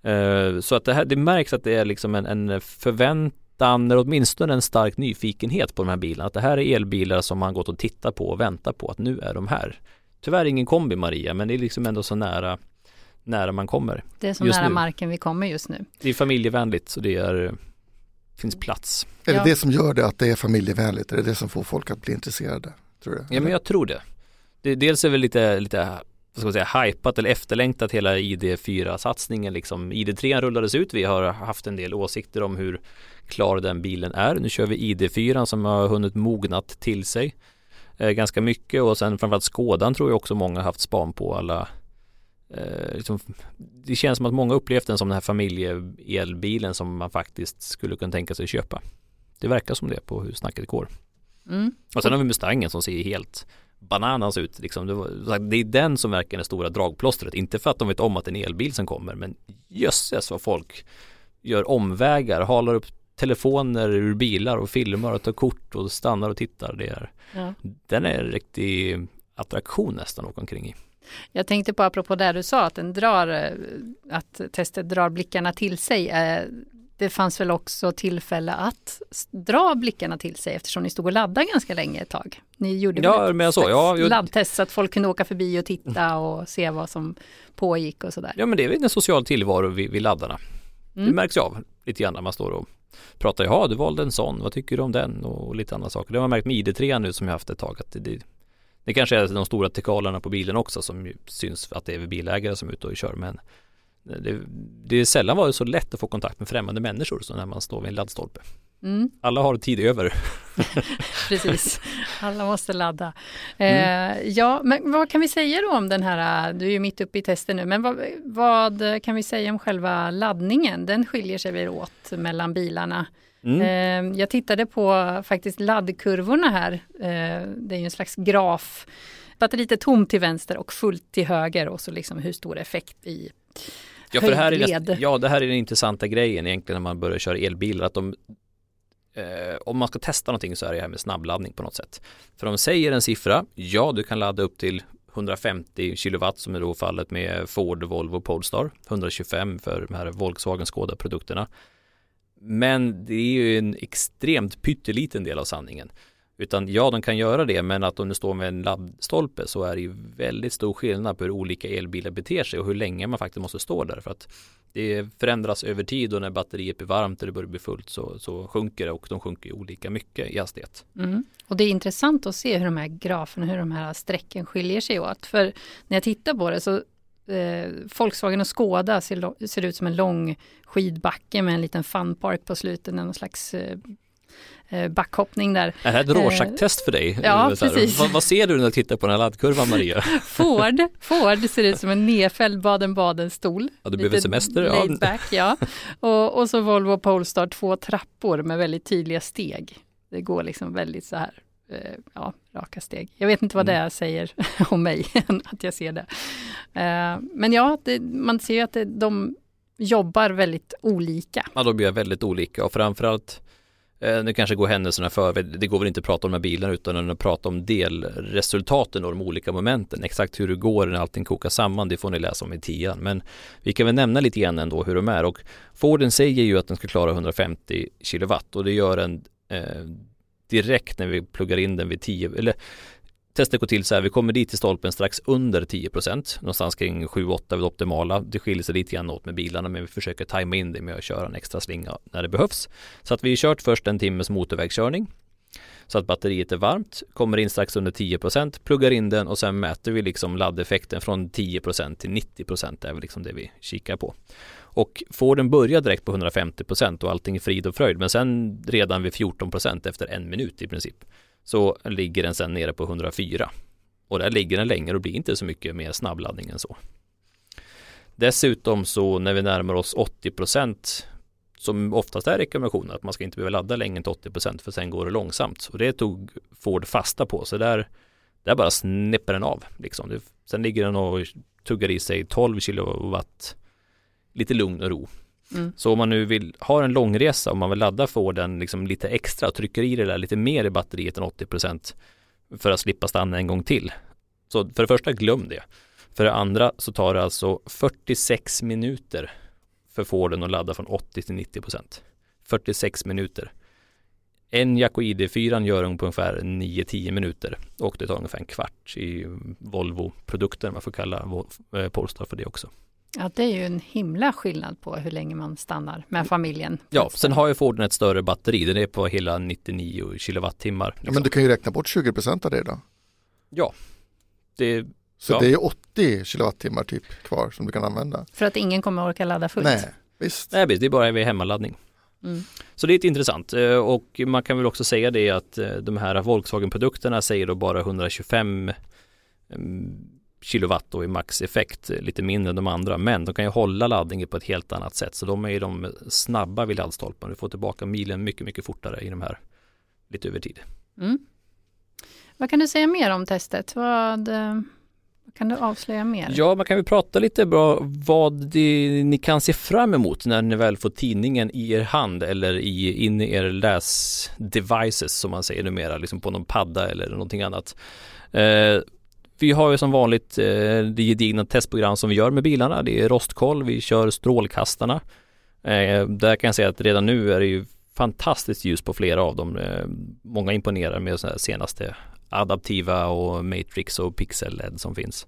Eh, så att det här, det märks att det är liksom en, en förväntan, eller åtminstone en stark nyfikenhet på de här bilarna. Att det här är elbilar som man gått och tittat på och väntat på att nu är de här. Tyvärr ingen kombi Maria, men det är liksom ändå så nära, nära man kommer. Det är så just nära nu. marken vi kommer just nu. Det är familjevänligt så det är, finns plats. Är det Ja. det som gör det att det är familjevänligt? Är det det som får folk att bli intresserade? Tror du? Ja men jag tror det. det dels är väl lite, lite ska säga, hypat eller efterlängtat hela ID4-satsningen liksom. ID3 rullades ut, vi har haft en del åsikter om hur klar den bilen är. Nu kör vi ID4 som har hunnit mognat till sig eh, ganska mycket och sen framförallt Skådan tror jag också många har haft span på alla eh, liksom, det känns som att många upplevt den som den här familjeelbilen som man faktiskt skulle kunna tänka sig köpa. Det verkar som det på hur snacket går. Mm. Och sen har vi Mustangen som ser helt bananas ut. Liksom. Det, var, det är den som verkar det stora dragplåstret. Inte för att de vet om att det är en elbil som kommer, men jösses vad folk gör omvägar, halar upp telefoner ur bilar och filmar och tar kort och stannar och tittar. Det är, Ja. Den är en riktig attraktion nästan att åka omkring i. Jag tänkte på apropå det du sa, att den drar, eh, att testet drar blickarna till sig. Det fanns väl också tillfälle att dra blickarna till sig eftersom ni stod och laddade ganska länge ett tag. Ni gjorde Ja, men så, ja, jag- laddtest så att folk kunde åka förbi och titta och se vad som pågick och sådär. Ja men det är väl en social tillvaro vid, vid laddarna. Det Mm. märks ju av lite grann när man står och pratar. Jaha, du valde en sån. Vad tycker du om den? Och lite andra saker. Det har man märkt med ID3 nu som jag haft ett tag. Att det, det, det kanske är de stora tekalerna på bilen också som syns att det är bilägare som är ute och kör. Men det, det är sällan varit så lätt att få kontakt med främmande människor som när man står vid en laddstolpe. Mm. Alla har tid över. [laughs] Precis, alla måste ladda. Mm. Eh, ja, men vad kan vi säga då om den här, du är ju mitt uppe i testen nu, men vad, vad kan vi säga om själva laddningen? Den skiljer sig väl åt mellan bilarna. Mm. Eh, jag tittade på faktiskt laddkurvorna här, eh, det är ju en slags graf. Batteriet är tomt till vänster och fullt till höger och så liksom hur stor effekt i Ja, för det här är näst, ja, det här är den intressanta grejen egentligen när man börjar köra elbilar. Att de, eh, om man ska testa någonting så är det här med snabbladdning på något sätt. För de säger en siffra, ja du kan ladda upp till 150 kilowatt som är då fallet med Ford, Volvo, Polestar. 125 för de här Volkswagen Skoda-produkterna. Men det är ju en extremt pytteliten del av sanningen. Utan ja, de kan göra det, men att om du står med en laddstolpe så är det ju väldigt stor skillnad på hur olika elbilar beter sig och hur länge man faktiskt måste stå där. För att det förändras över tid och när batteriet blir varmt och det börjar bli fullt så, så sjunker det och de sjunker olika mycket i hastighet. Mm. Och det är intressant att se hur de här graferna, hur de här strecken skiljer sig åt. För när jag tittar på det så eh, Volkswagen och Skoda ser, ser, ut som en lång skidbacke med en liten funpark på slutet, någon slags eh, eh backhoppning där. Är det här ett Rorschach-test för dig? Ja, precis. Vad, vad, ser du när du tittar på den här laddkurvan Maria? [laughs] Ford, Ford ser ut som en nedfälld Baden-Baden-stol. Ja, du behöver semester. Ja. Back, ja. Och, och så Volvo Polestar, två trappor med väldigt tydliga steg. Det går liksom väldigt så här Eh, ja, raka steg. Jag vet inte vad mm. det säger [laughs] om mig, [laughs] att jag ser det. Eh, men ja, det, man ser att det, de jobbar väldigt olika. Ja, de gör väldigt olika och framförallt eh, nu kanske går händelserna för, det går väl inte att prata om de här bilarna utan att prata om delresultaten och de olika momenten. Exakt hur det går när allting kokar samman, det får ni läsa om i tian. Men vi kan väl nämna lite grann ändå hur de är och Forden säger ju att den ska klara 150 kilowatt och det gör den eh, direkt när vi pluggar in den vid 10 eller testet går till så här, vi kommer dit till stolpen strax under 10% någonstans kring 7-8 vid optimala. Det skiljer sig lite grann åt med bilarna men vi försöker tajma in det med att köra en extra slinga när det behövs. Så att vi har kört först en timmes motorvägskörning så att batteriet är varmt, kommer in strax under 10% pluggar in den och sen mäter vi liksom laddeffekten från 10% till 90%. Det är väl liksom det vi kikar på. Och får den börja direkt på 150% och allting är frid och fröjd men sen redan vid 14% efter en minut i princip så ligger den sen nere på 104 och där ligger den länge och blir inte så mycket mer snabbladdning än så. Dessutom så när vi närmar oss 80% som oftast är rekommendationen att man ska inte behöva ladda längre än till 80% för sen går det långsamt och det tog Ford fasta på så där där bara snipper den av liksom. Sen ligger den och tuggar i sig 12 kilowatt lite lugn och ro. Mm. Så om man nu vill ha en långresa, om man vill ladda får den liksom lite extra, trycker i det där lite mer i batteriet än 80% för att slippa stanna en gång till. Så för det första, glöm det. För det andra så tar det alltså 46 minuter för Forden att ladda från 80 till 90% 46 minuter. En Jaco ID4 gör på ungefär 9-10 minuter och det tar ungefär en kvart i Volvo-produkter, man får kalla eh, Polestar för det också. Ja, det är ju en himla skillnad på hur länge man stannar med familjen. Ja, sen har ju Forden ett större batteri. Den är på hela 99 kilowattimmar. Liksom. Ja, men du kan ju räkna bort 20% av det då. Ja. Det, Så ja. det är 80 kilowattimmar typ kvar som du kan använda. För att ingen kommer orka ladda fullt? Nej, visst. Nej, visst. Det är bara vid hemmaladdning. Mm. Så det är intressant eh, och man kan väl också säga det att eh, de här Volkswagen-produkterna säger då bara 125 kilowatt då i maxeffekt, lite mindre än de andra, men de kan ju hålla laddningen på ett helt annat sätt. Så de är ju de snabba vid laddstolpen. Du får tillbaka milen mycket, mycket fortare i de här lite över tid. Mm. Vad kan du säga mer om testet? Vad, vad kan du avslöja mer? Ja, man kan ju prata lite bra vad det, ni kan se fram emot när ni väl får tidningen i er hand eller i, in i er läsdevices som man säger numera, liksom på någon padda eller någonting annat. Eh, vi har ju som vanligt eh, det gedigna testprogram som vi gör med bilarna. Det är rostkoll, vi kör strålkastarna. Eh, där kan jag säga att redan nu är det ju fantastiskt ljus på flera av dem. Eh, många imponerar med de senaste adaptiva och Matrix och Pixel-LED som finns.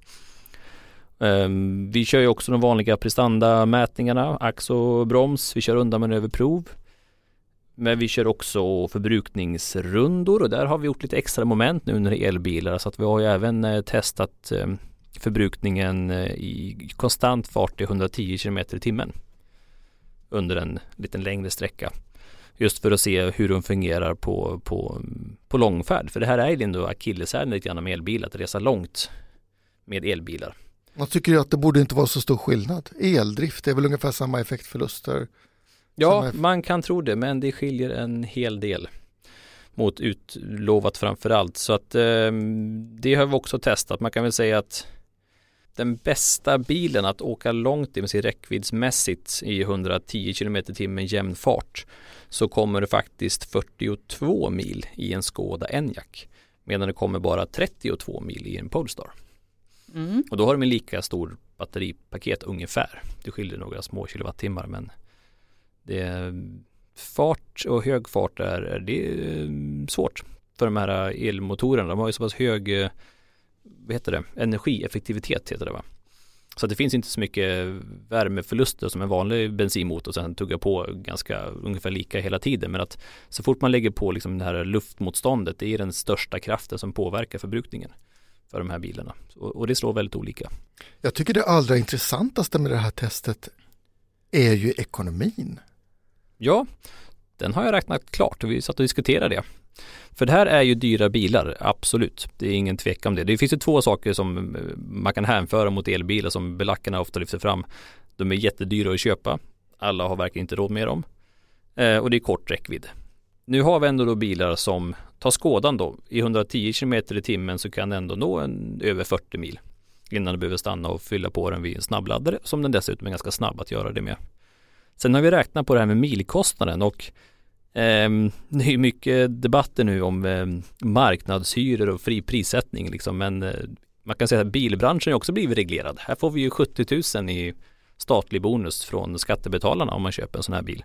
Ehm, vi kör ju också de vanliga prestandamätningarna, ax och broms. Vi kör undanmanöverprov. Men vi kör också förbrukningsrundor och där har vi gjort lite extra moment nu när det är elbilar så att vi har ju även eh, testat eh, förbrukningen eh, i konstant fart i 110 km i timmen under en liten längre sträcka. Just för att se hur de fungerar på, på, på långfärd. För det här är ju ändå akilleshälen lite grann med elbil. att resa långt med elbilar. Man tycker ju att det borde inte vara så stor skillnad. Eldrift är väl ungefär samma effektförluster Ja, man kan tro det, men det skiljer en hel del mot utlovat framför allt. Så att eh, det har vi också testat. Man kan väl säga att den bästa bilen att åka långt i med sig räckviddsmässigt i 110 km tim jämn fart så kommer det faktiskt 42 mil i en Skoda Enyaq medan det kommer bara 32 mil i en Polestar. Mm. Och då har de en lika stor batteripaket ungefär. Det skiljer några små kilowattimmar men det är fart och hög fart är, det är eh, svårt för de här eh, elmotorerna. De har ju så pass hög eh, vad heter det, energieffektivitet heter det va. Så det finns inte så mycket värmeförluster som en vanlig bensinmotor sen tuggar på ganska ungefär lika hela tiden. Men att så fort man lägger på liksom det här luftmotståndet, det är den största kraften som påverkar förbrukningen. för de här bilarna. Och det slår väldigt olika. Jag tycker det allra intressantaste med det här testet är ju ekonomin. Ja, den har jag räknat klart och vi satt och diskuterade det. För det här är ju dyra bilar, absolut. Det är ingen tvekan om det. Det finns ju två saker som eh, man kan hänföra mot elbilar som belackarna ofta lyfter fram. De är jättedyra att köpa. Alla har verkligen inte råd med dem. Eh, och det är kort räckvidd. Nu har vi ändå då bilar som tar skådan då. I 110 km i timmen så kan den ändå nå en, över 40 mil innan du behöver stanna och fylla på den vid en snabbladdare som den dessutom är ganska snabb att göra det med. Sen har vi räknat på det här med milkostnaden och eh, [laughs] det är mycket debatter nu om eh, marknadshyror och fri prissättning liksom men eh, man kan säga att bilbranschen också blivit reglerad. Här får vi ju 70 000 i statlig bonus från skattebetalarna om man köper en sån här bil.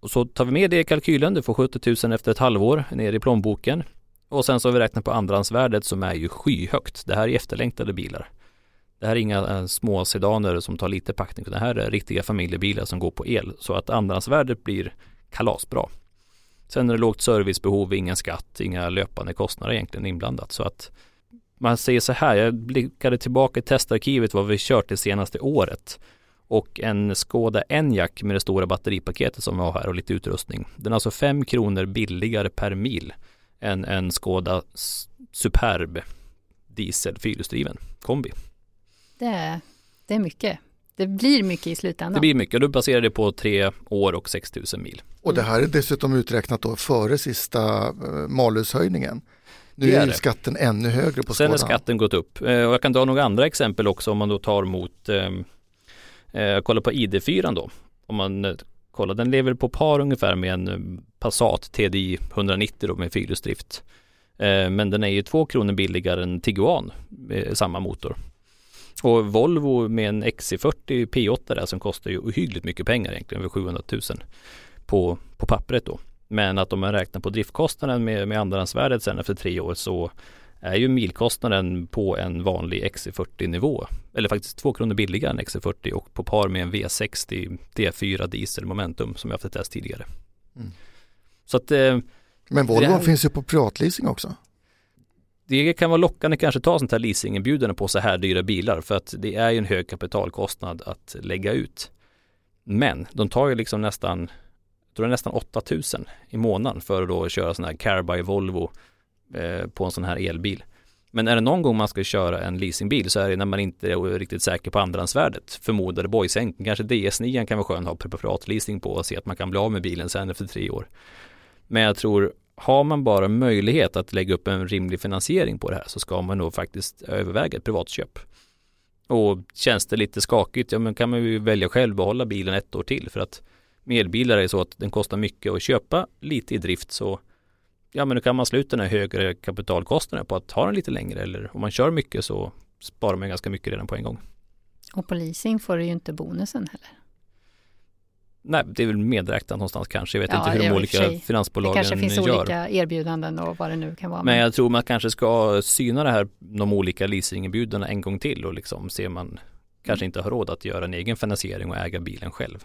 Och så tar vi med det i kalkylen, du får 70 000 efter ett halvår ner i plånboken. Och sen så har vi räknat på andrahandsvärdet som är ju skyhögt. Det här är efterlängtade bilar. Det här är inga eh, små sedaner som tar lite packning. Det här är riktiga familjebilar som går på el. Så att andrahandsvärdet blir kalasbra. Sen är det lågt servicebehov, ingen skatt, inga löpande kostnader egentligen inblandat. Så att man säger så här, jag blickade tillbaka i testarkivet vad vi kört det senaste året och en Skoda Enyaq med det stora batteripaketet som vi har här och lite utrustning. Den är alltså 5 kronor billigare per mil än en Skoda Superb diesel fyrhjulsdriven kombi. Det är, det är mycket. Det blir mycket i slutändan. Det blir mycket och då baserar det på tre år och 6000 mil. Och det här är dessutom uträknat då före sista uh, malushöjningen. Nu är, är skatten ännu högre på Sen har skatten gått upp. Eh, och jag kan ta några andra exempel också om man då tar mot ehm, Eh, kolla på ID4 då. Om man eh, kollar, den lever på par ungefär med en eh, Passat TDI 190 då med fyrhjulsdrift. Eh, men den är ju två kronor billigare än Tiguan med samma motor. Och Volvo med en XC40 P8 där som kostar ju ohyggligt mycket pengar egentligen, över 700 000 på, på pappret då. Men att om man räknar på driftkostnaden med, med andrahandsvärdet sen efter tre år så är ju milkostnaden på en vanlig XC40 nivå. Eller faktiskt två kronor billigare än XC40 och på par med en V60 D4 diesel momentum som jag haft ett test tidigare. Mm. Så att, eh, Men Volvo här, finns ju på privatleasing också. Det kan vara lockande kanske ta sånt här leasingerbjudande på så här dyra bilar för att det är ju en hög kapitalkostnad att lägga ut. Men de tar ju liksom nästan, jag tror det är nästan 8000 i månaden för att då köra sån här Carby Volvo Eh, på en sån här elbil. Men är det någon gång man ska köra en leasingbil så är det när man inte är riktigt säker på andrahandsvärdet. Förmodade boysänken, kanske DS9 kan vara skön att ha preparatleasing på och se att man kan bli av med bilen sen efter tre år. Men jag tror, har man bara möjlighet att lägga upp en rimlig finansiering på det här så ska man nog faktiskt överväga ett privatköp. Och känns det lite skakigt, ja men kan man ju välja själv behålla bilen ett år till för att med elbilar är det så att den kostar mycket att köpa, lite i drift så ja men då kan man sluta den här högre kapitalkostnaden på att ha den lite längre eller om man kör mycket så sparar man ganska mycket redan på en gång. Och på leasing får du ju inte bonusen heller. Nej, det är väl medräknat någonstans kanske. Jag vet ja, inte hur de olika finansbolagen gör. Det kanske finns gör. olika erbjudanden och vad det nu kan vara. Men jag tror man kanske ska syna det här, de olika leasingerbjudandena en gång till och liksom se man kanske mm. inte har råd att göra en egen finansiering och äga bilen själv.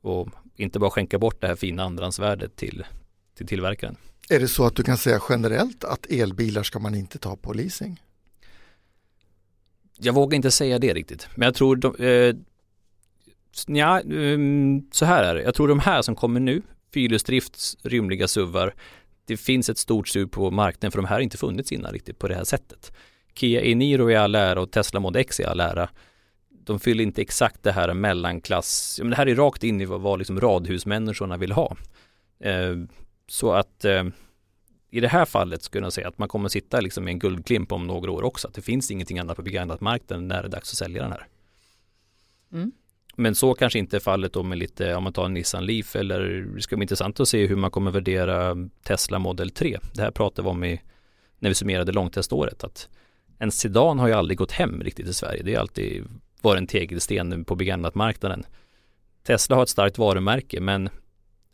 Och inte bara skänka bort det här fina andrahandsvärdet till, till tillverkaren. Är det så att du kan säga generellt att elbilar ska man inte ta på leasing? Jag vågar inte säga det riktigt, men jag tror de, eh, ja, ehm, så här är det. Jag tror de här som kommer nu, fyrhjulsdrifts rymliga suvar, det finns ett stort sug på marknaden för de här har inte funnits innan riktigt på det här sättet. Kia e-Niro i all ära och Tesla Model X i all ära. De fyller inte exakt det här mellanklass, men det här är rakt in i vad, vad liksom radhusmänniskorna vill ha. Eh, så att eh, i det här fallet skulle jag säga att man kommer sitta liksom med en guldklimp om några år också. Att det finns ingenting annat på begagnat marknaden när det är dags att sälja den här. Mm. Men så kanske inte är fallet då med lite, om man tar en Nissan Leaf eller det ska bli intressant att se hur man kommer värdera Tesla Model 3. Det här pratade vi om i, när vi summerade långteståret att en sedan har ju aldrig gått hem riktigt i Sverige. Det har alltid varit en tegelsten på begagnatmarknaden. Tesla har ett starkt varumärke men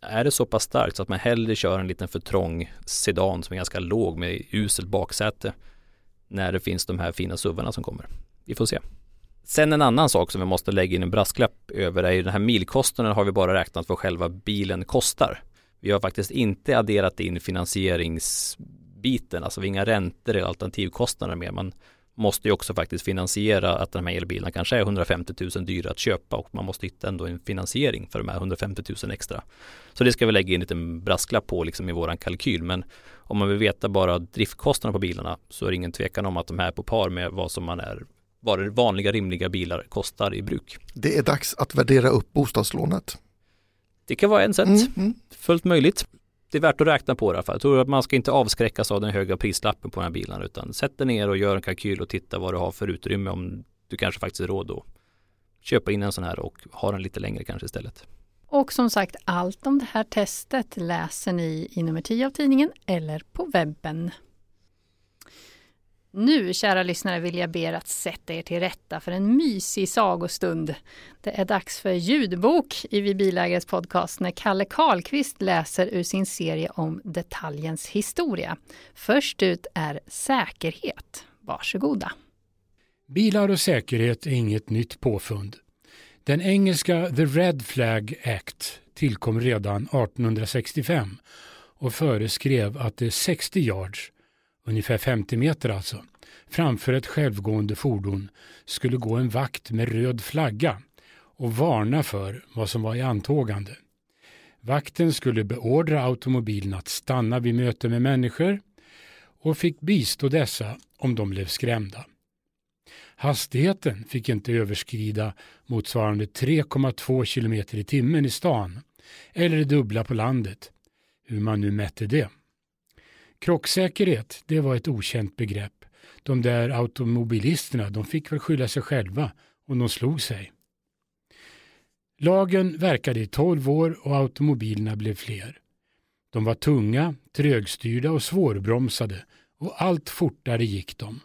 är det så pass starkt så att man hellre kör en liten för trång sedan som är ganska låg med uselt baksäte när det finns de här fina suvarna som kommer. Vi får se. Sen en annan sak som vi måste lägga in en brasklapp över är ju den här milkostnaden har vi bara räknat vad själva bilen kostar. Vi har faktiskt inte adderat in finansieringsbiten, alltså vi alltså inga räntor eller alternativkostnader mer. Man måste ju också faktiskt finansiera att de här elbilarna kanske är 150 000 dyra att köpa och man måste hitta ändå en finansiering för de här 150 000 extra. Så det ska vi lägga in en liten brasklapp på liksom i våran kalkyl. Men om man vill veta bara driftkostnaderna på bilarna så är det ingen tvekan om att de här är på par med vad som man är vad vanliga rimliga bilar kostar i bruk. Det är dags att värdera upp bostadslånet. Det kan vara en sätt, mm, mm. fullt möjligt. Det är värt att räkna på det. Jag tror att man ska inte avskräckas av den höga prislappen på den här bilen utan sätt dig ner och gör en kalkyl och titta vad du har för utrymme om du kanske faktiskt är råd att köpa in en sån här och ha den lite längre kanske istället. Och som sagt, allt om det här testet läser ni i nummer 10 av tidningen eller på webben. Nu, kära lyssnare, vill jag be er att sätta er till rätta för en mysig sagostund. Det är dags för ljudbok i Vi bilägares podcast när Kalle Karlqvist läser ur sin serie om detaljens historia. Först ut är säkerhet. Varsågoda. Bilar och säkerhet är inget nytt påfund. Den engelska The Red Flag Act tillkom redan 1865 och föreskrev att det är 60 yards ungefär 50 meter alltså, framför ett självgående fordon skulle gå en vakt med röd flagga och varna för vad som var i antågande. Vakten skulle beordra automobilen att stanna vid möte med människor och fick bistå dessa om de blev skrämda. Hastigheten fick inte överskrida motsvarande 3,2 km i timmen i stan eller det dubbla på landet, hur man nu mätte det. Krocksäkerhet, det var ett okänt begrepp. De där automobilisterna, de fick väl skylla sig själva om de slog sig. Lagen verkade i tolv år och automobilerna blev fler. De var tunga, trögstyrda och svårbromsade och allt fortare gick de.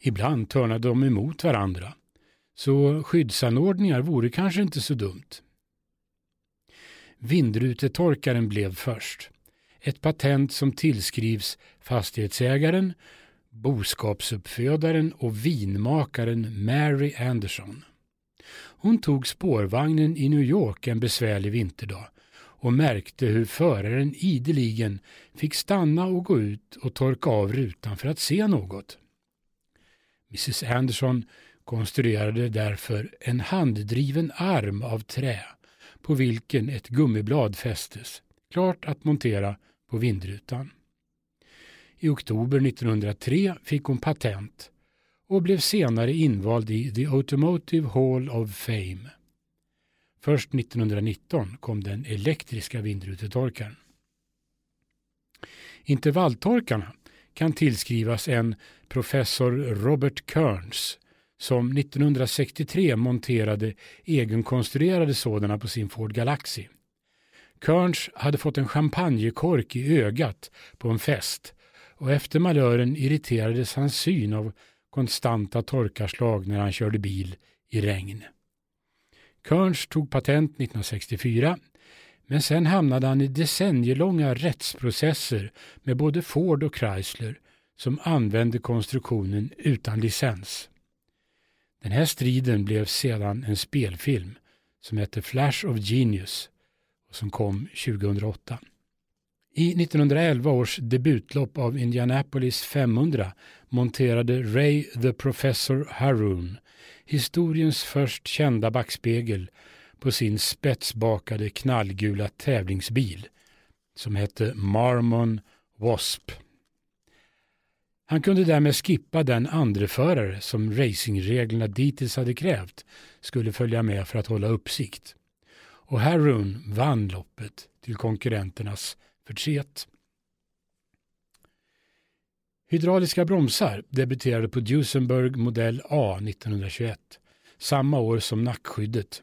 Ibland törnade de emot varandra, så skyddsanordningar vore kanske inte så dumt. Vindrutetorkaren blev först ett patent som tillskrivs fastighetsägaren, boskapsuppfödaren och vinmakaren Mary Anderson. Hon tog spårvagnen i New York en besvärlig vinterdag och märkte hur föraren ideligen fick stanna och gå ut och torka av rutan för att se något. Mrs Anderson konstruerade därför en handdriven arm av trä på vilken ett gummiblad fästes, klart att montera på vindrutan. I oktober 1903 fick hon patent och blev senare invald i The Automotive Hall of Fame. Först 1919 kom den elektriska vindrutetorkaren. Intervalltorkarna kan tillskrivas en professor Robert Kearns som 1963 monterade egenkonstruerade sådana på sin Ford Galaxy. Kearns hade fått en champagnekork i ögat på en fest och efter malören irriterades hans syn av konstanta torkarslag när han körde bil i regn. Kearns tog patent 1964 men sen hamnade han i decennielånga rättsprocesser med både Ford och Chrysler som använde konstruktionen utan licens. Den här striden blev sedan en spelfilm som hette Flash of Genius som kom 2008. I 1911 års debutlopp av Indianapolis 500 monterade Ray the Professor Haroon historiens först kända backspegel på sin spetsbakade knallgula tävlingsbil som hette Marmon Wasp. Han kunde därmed skippa den andreförare som racingreglerna dittills hade krävt skulle följa med för att hålla uppsikt och Harun vann loppet till konkurrenternas förtret. Hydrauliska bromsar debuterade på Duesenberg modell A 1921, samma år som nackskyddet.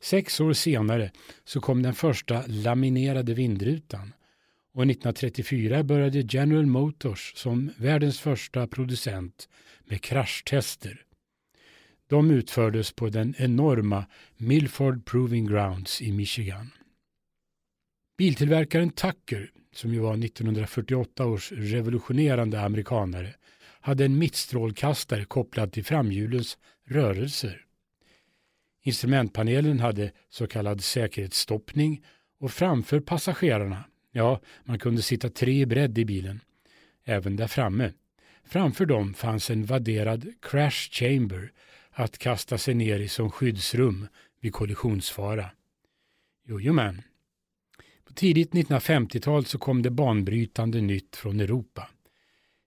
Sex år senare så kom den första laminerade vindrutan och 1934 började General Motors som världens första producent med kraschtester de utfördes på den enorma Milford Proving Grounds i Michigan. Biltillverkaren Tucker, som ju var 1948 års revolutionerande amerikanare, hade en mittstrålkastare kopplad till framhjulens rörelser. Instrumentpanelen hade så kallad säkerhetsstoppning och framför passagerarna, Ja, man kunde sitta tre i bredd i bilen, även där framme. Framför dem fanns en vadderad crash chamber att kasta sig ner i som skyddsrum vid kollisionsfara. Jojomän. På tidigt 1950-tal så kom det banbrytande nytt från Europa.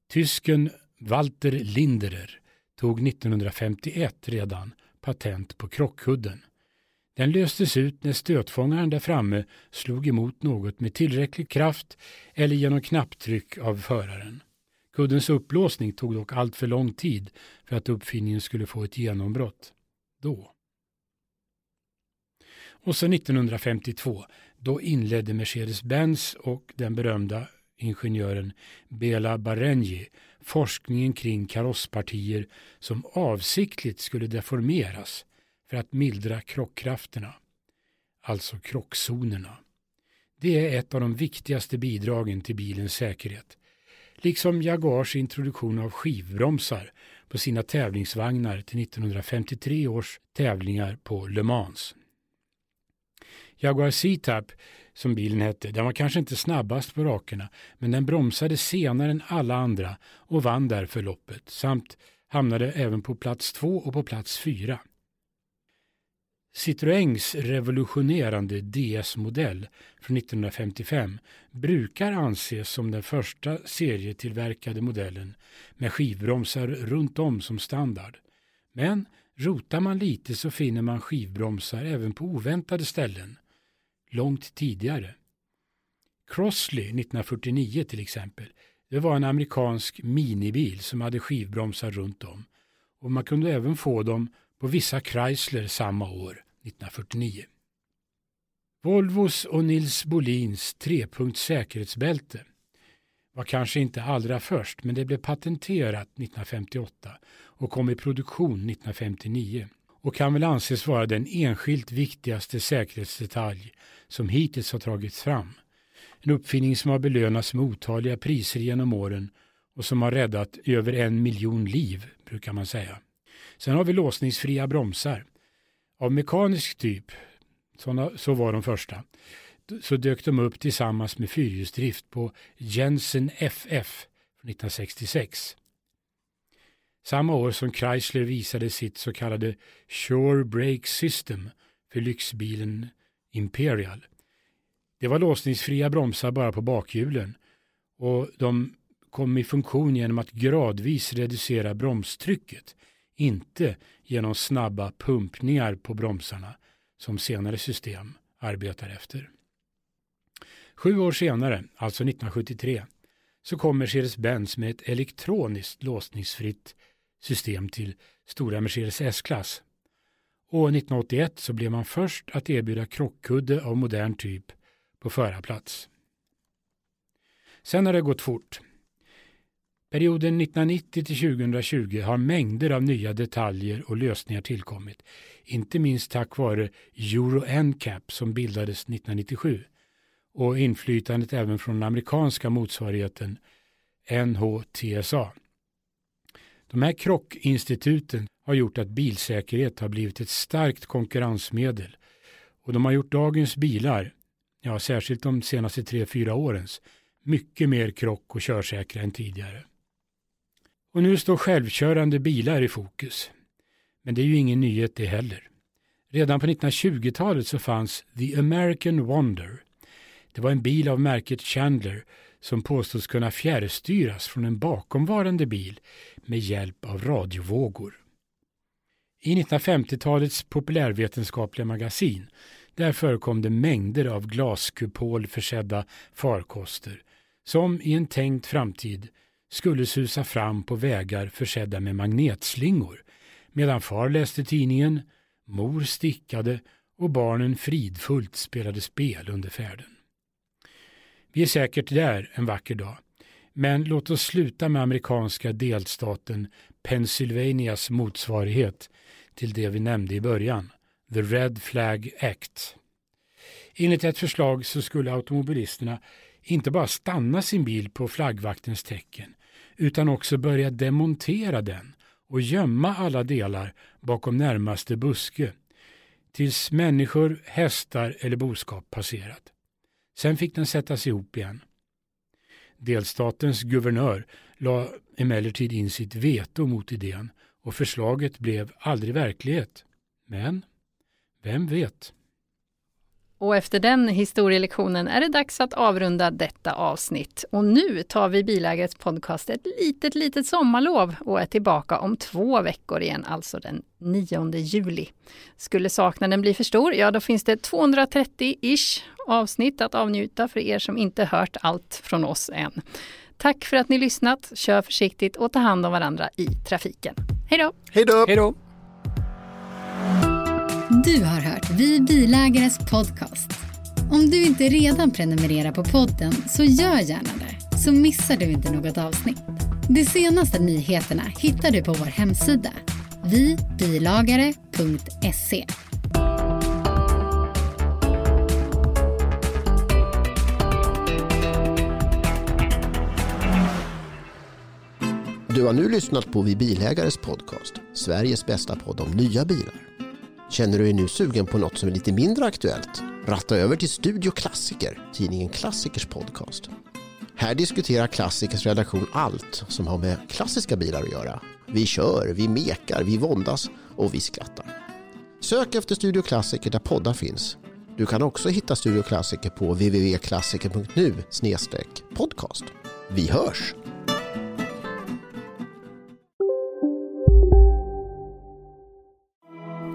Tysken Walter Linderer tog 1951 redan patent på krockkudden. Den löstes ut när stötfångaren där framme slog emot något med tillräcklig kraft eller genom knapptryck av föraren. Kuddens upplåsning tog dock allt för lång tid för att uppfinningen skulle få ett genombrott. Då. Och så 1952, då inledde Mercedes-Benz och den berömda ingenjören Bela Barenji forskningen kring karosspartier som avsiktligt skulle deformeras för att mildra krockkrafterna, alltså krockzonerna. Det är ett av de viktigaste bidragen till bilens säkerhet. Liksom Jaguars introduktion av skivbromsar på sina tävlingsvagnar till 1953 års tävlingar på Le Mans. Jaguar C-Tap, som bilen hette, den var kanske inte snabbast på rakerna, men den bromsade senare än alla andra och vann därför loppet, samt hamnade även på plats två och på plats fyra. Citroëns revolutionerande DS-modell från 1955 brukar anses som den första serietillverkade modellen med skivbromsar runt om som standard. Men rotar man lite så finner man skivbromsar även på oväntade ställen, långt tidigare. Crossley 1949 till exempel, det var en amerikansk minibil som hade skivbromsar runt om och man kunde även få dem på vissa Chrysler samma år. 1949. Volvos och Nils Bolins trepunkts säkerhetsbälte var kanske inte allra först men det blev patenterat 1958 och kom i produktion 1959 och kan väl anses vara den enskilt viktigaste säkerhetsdetalj som hittills har tagits fram. En uppfinning som har belönats med otaliga priser genom åren och som har räddat över en miljon liv, brukar man säga. Sen har vi låsningsfria bromsar av mekanisk typ, såna, så var de första, så dök de upp tillsammans med fyrhjulsdrift på Jensen FF 1966. Samma år som Chrysler visade sitt så kallade Sure Brake System för lyxbilen Imperial. Det var låsningsfria bromsar bara på bakhjulen och de kom i funktion genom att gradvis reducera bromstrycket inte genom snabba pumpningar på bromsarna som senare system arbetar efter. Sju år senare, alltså 1973, så kom Mercedes-Benz med ett elektroniskt låsningsfritt system till stora Mercedes S-klass. Och 1981 så blev man först att erbjuda krockkudde av modern typ på förarplats. Sen har det gått fort. Perioden 1990 till 2020 har mängder av nya detaljer och lösningar tillkommit, inte minst tack vare Euro NCAP som bildades 1997 och inflytandet även från den amerikanska motsvarigheten NHTSA. De här krockinstituten har gjort att bilsäkerhet har blivit ett starkt konkurrensmedel och de har gjort dagens bilar, ja särskilt de senaste tre fyra årens, mycket mer krock och körsäkra än tidigare. Och nu står självkörande bilar i fokus. Men det är ju ingen nyhet det heller. Redan på 1920-talet så fanns The American Wonder. Det var en bil av märket Chandler som påstås kunna fjärrstyras från en bakomvarande bil med hjälp av radiovågor. I 1950-talets populärvetenskapliga magasin där förekom det mängder av glaskupolförsedda farkoster som i en tänkt framtid skulle susa fram på vägar försedda med magnetslingor medan far läste tidningen, mor stickade och barnen fridfullt spelade spel under färden. Vi är säkert där en vacker dag, men låt oss sluta med amerikanska delstaten Pennsylvanias motsvarighet till det vi nämnde i början, The Red Flag Act. Enligt ett förslag så skulle automobilisterna inte bara stanna sin bil på flaggvaktens tecken utan också börja demontera den och gömma alla delar bakom närmaste buske tills människor, hästar eller boskap passerat. Sen fick den sättas ihop igen. Delstatens guvernör la emellertid in sitt veto mot idén och förslaget blev aldrig verklighet. Men, vem vet? Och efter den historielektionen är det dags att avrunda detta avsnitt. Och nu tar vi Bilägares podcast ett litet, litet sommarlov och är tillbaka om två veckor igen, alltså den 9 juli. Skulle saknaden bli för stor, ja då finns det 230-ish avsnitt att avnjuta för er som inte hört allt från oss än. Tack för att ni lyssnat, kör försiktigt och ta hand om varandra i trafiken. Hej då! Hej då! Hej då! Du har hört Vi Bilägares podcast. Om du inte redan prenumererar på podden så gör gärna det, så missar du inte något avsnitt. De senaste nyheterna hittar du på vår hemsida, vibilagare.se. Du har nu lyssnat på Vi Bilägares podcast, Sveriges bästa podd om nya bilar. Känner du dig nu sugen på något som är lite mindre aktuellt? Ratta över till Studio Klassiker, tidningen Klassikers podcast. Här diskuterar Klassikers redaktion allt som har med klassiska bilar att göra. Vi kör, vi mekar, vi våndas och vi skrattar. Sök efter Studio Klassiker där poddar finns. Du kan också hitta Studio Klassiker på www.klassiker.nu podcast. Vi hörs!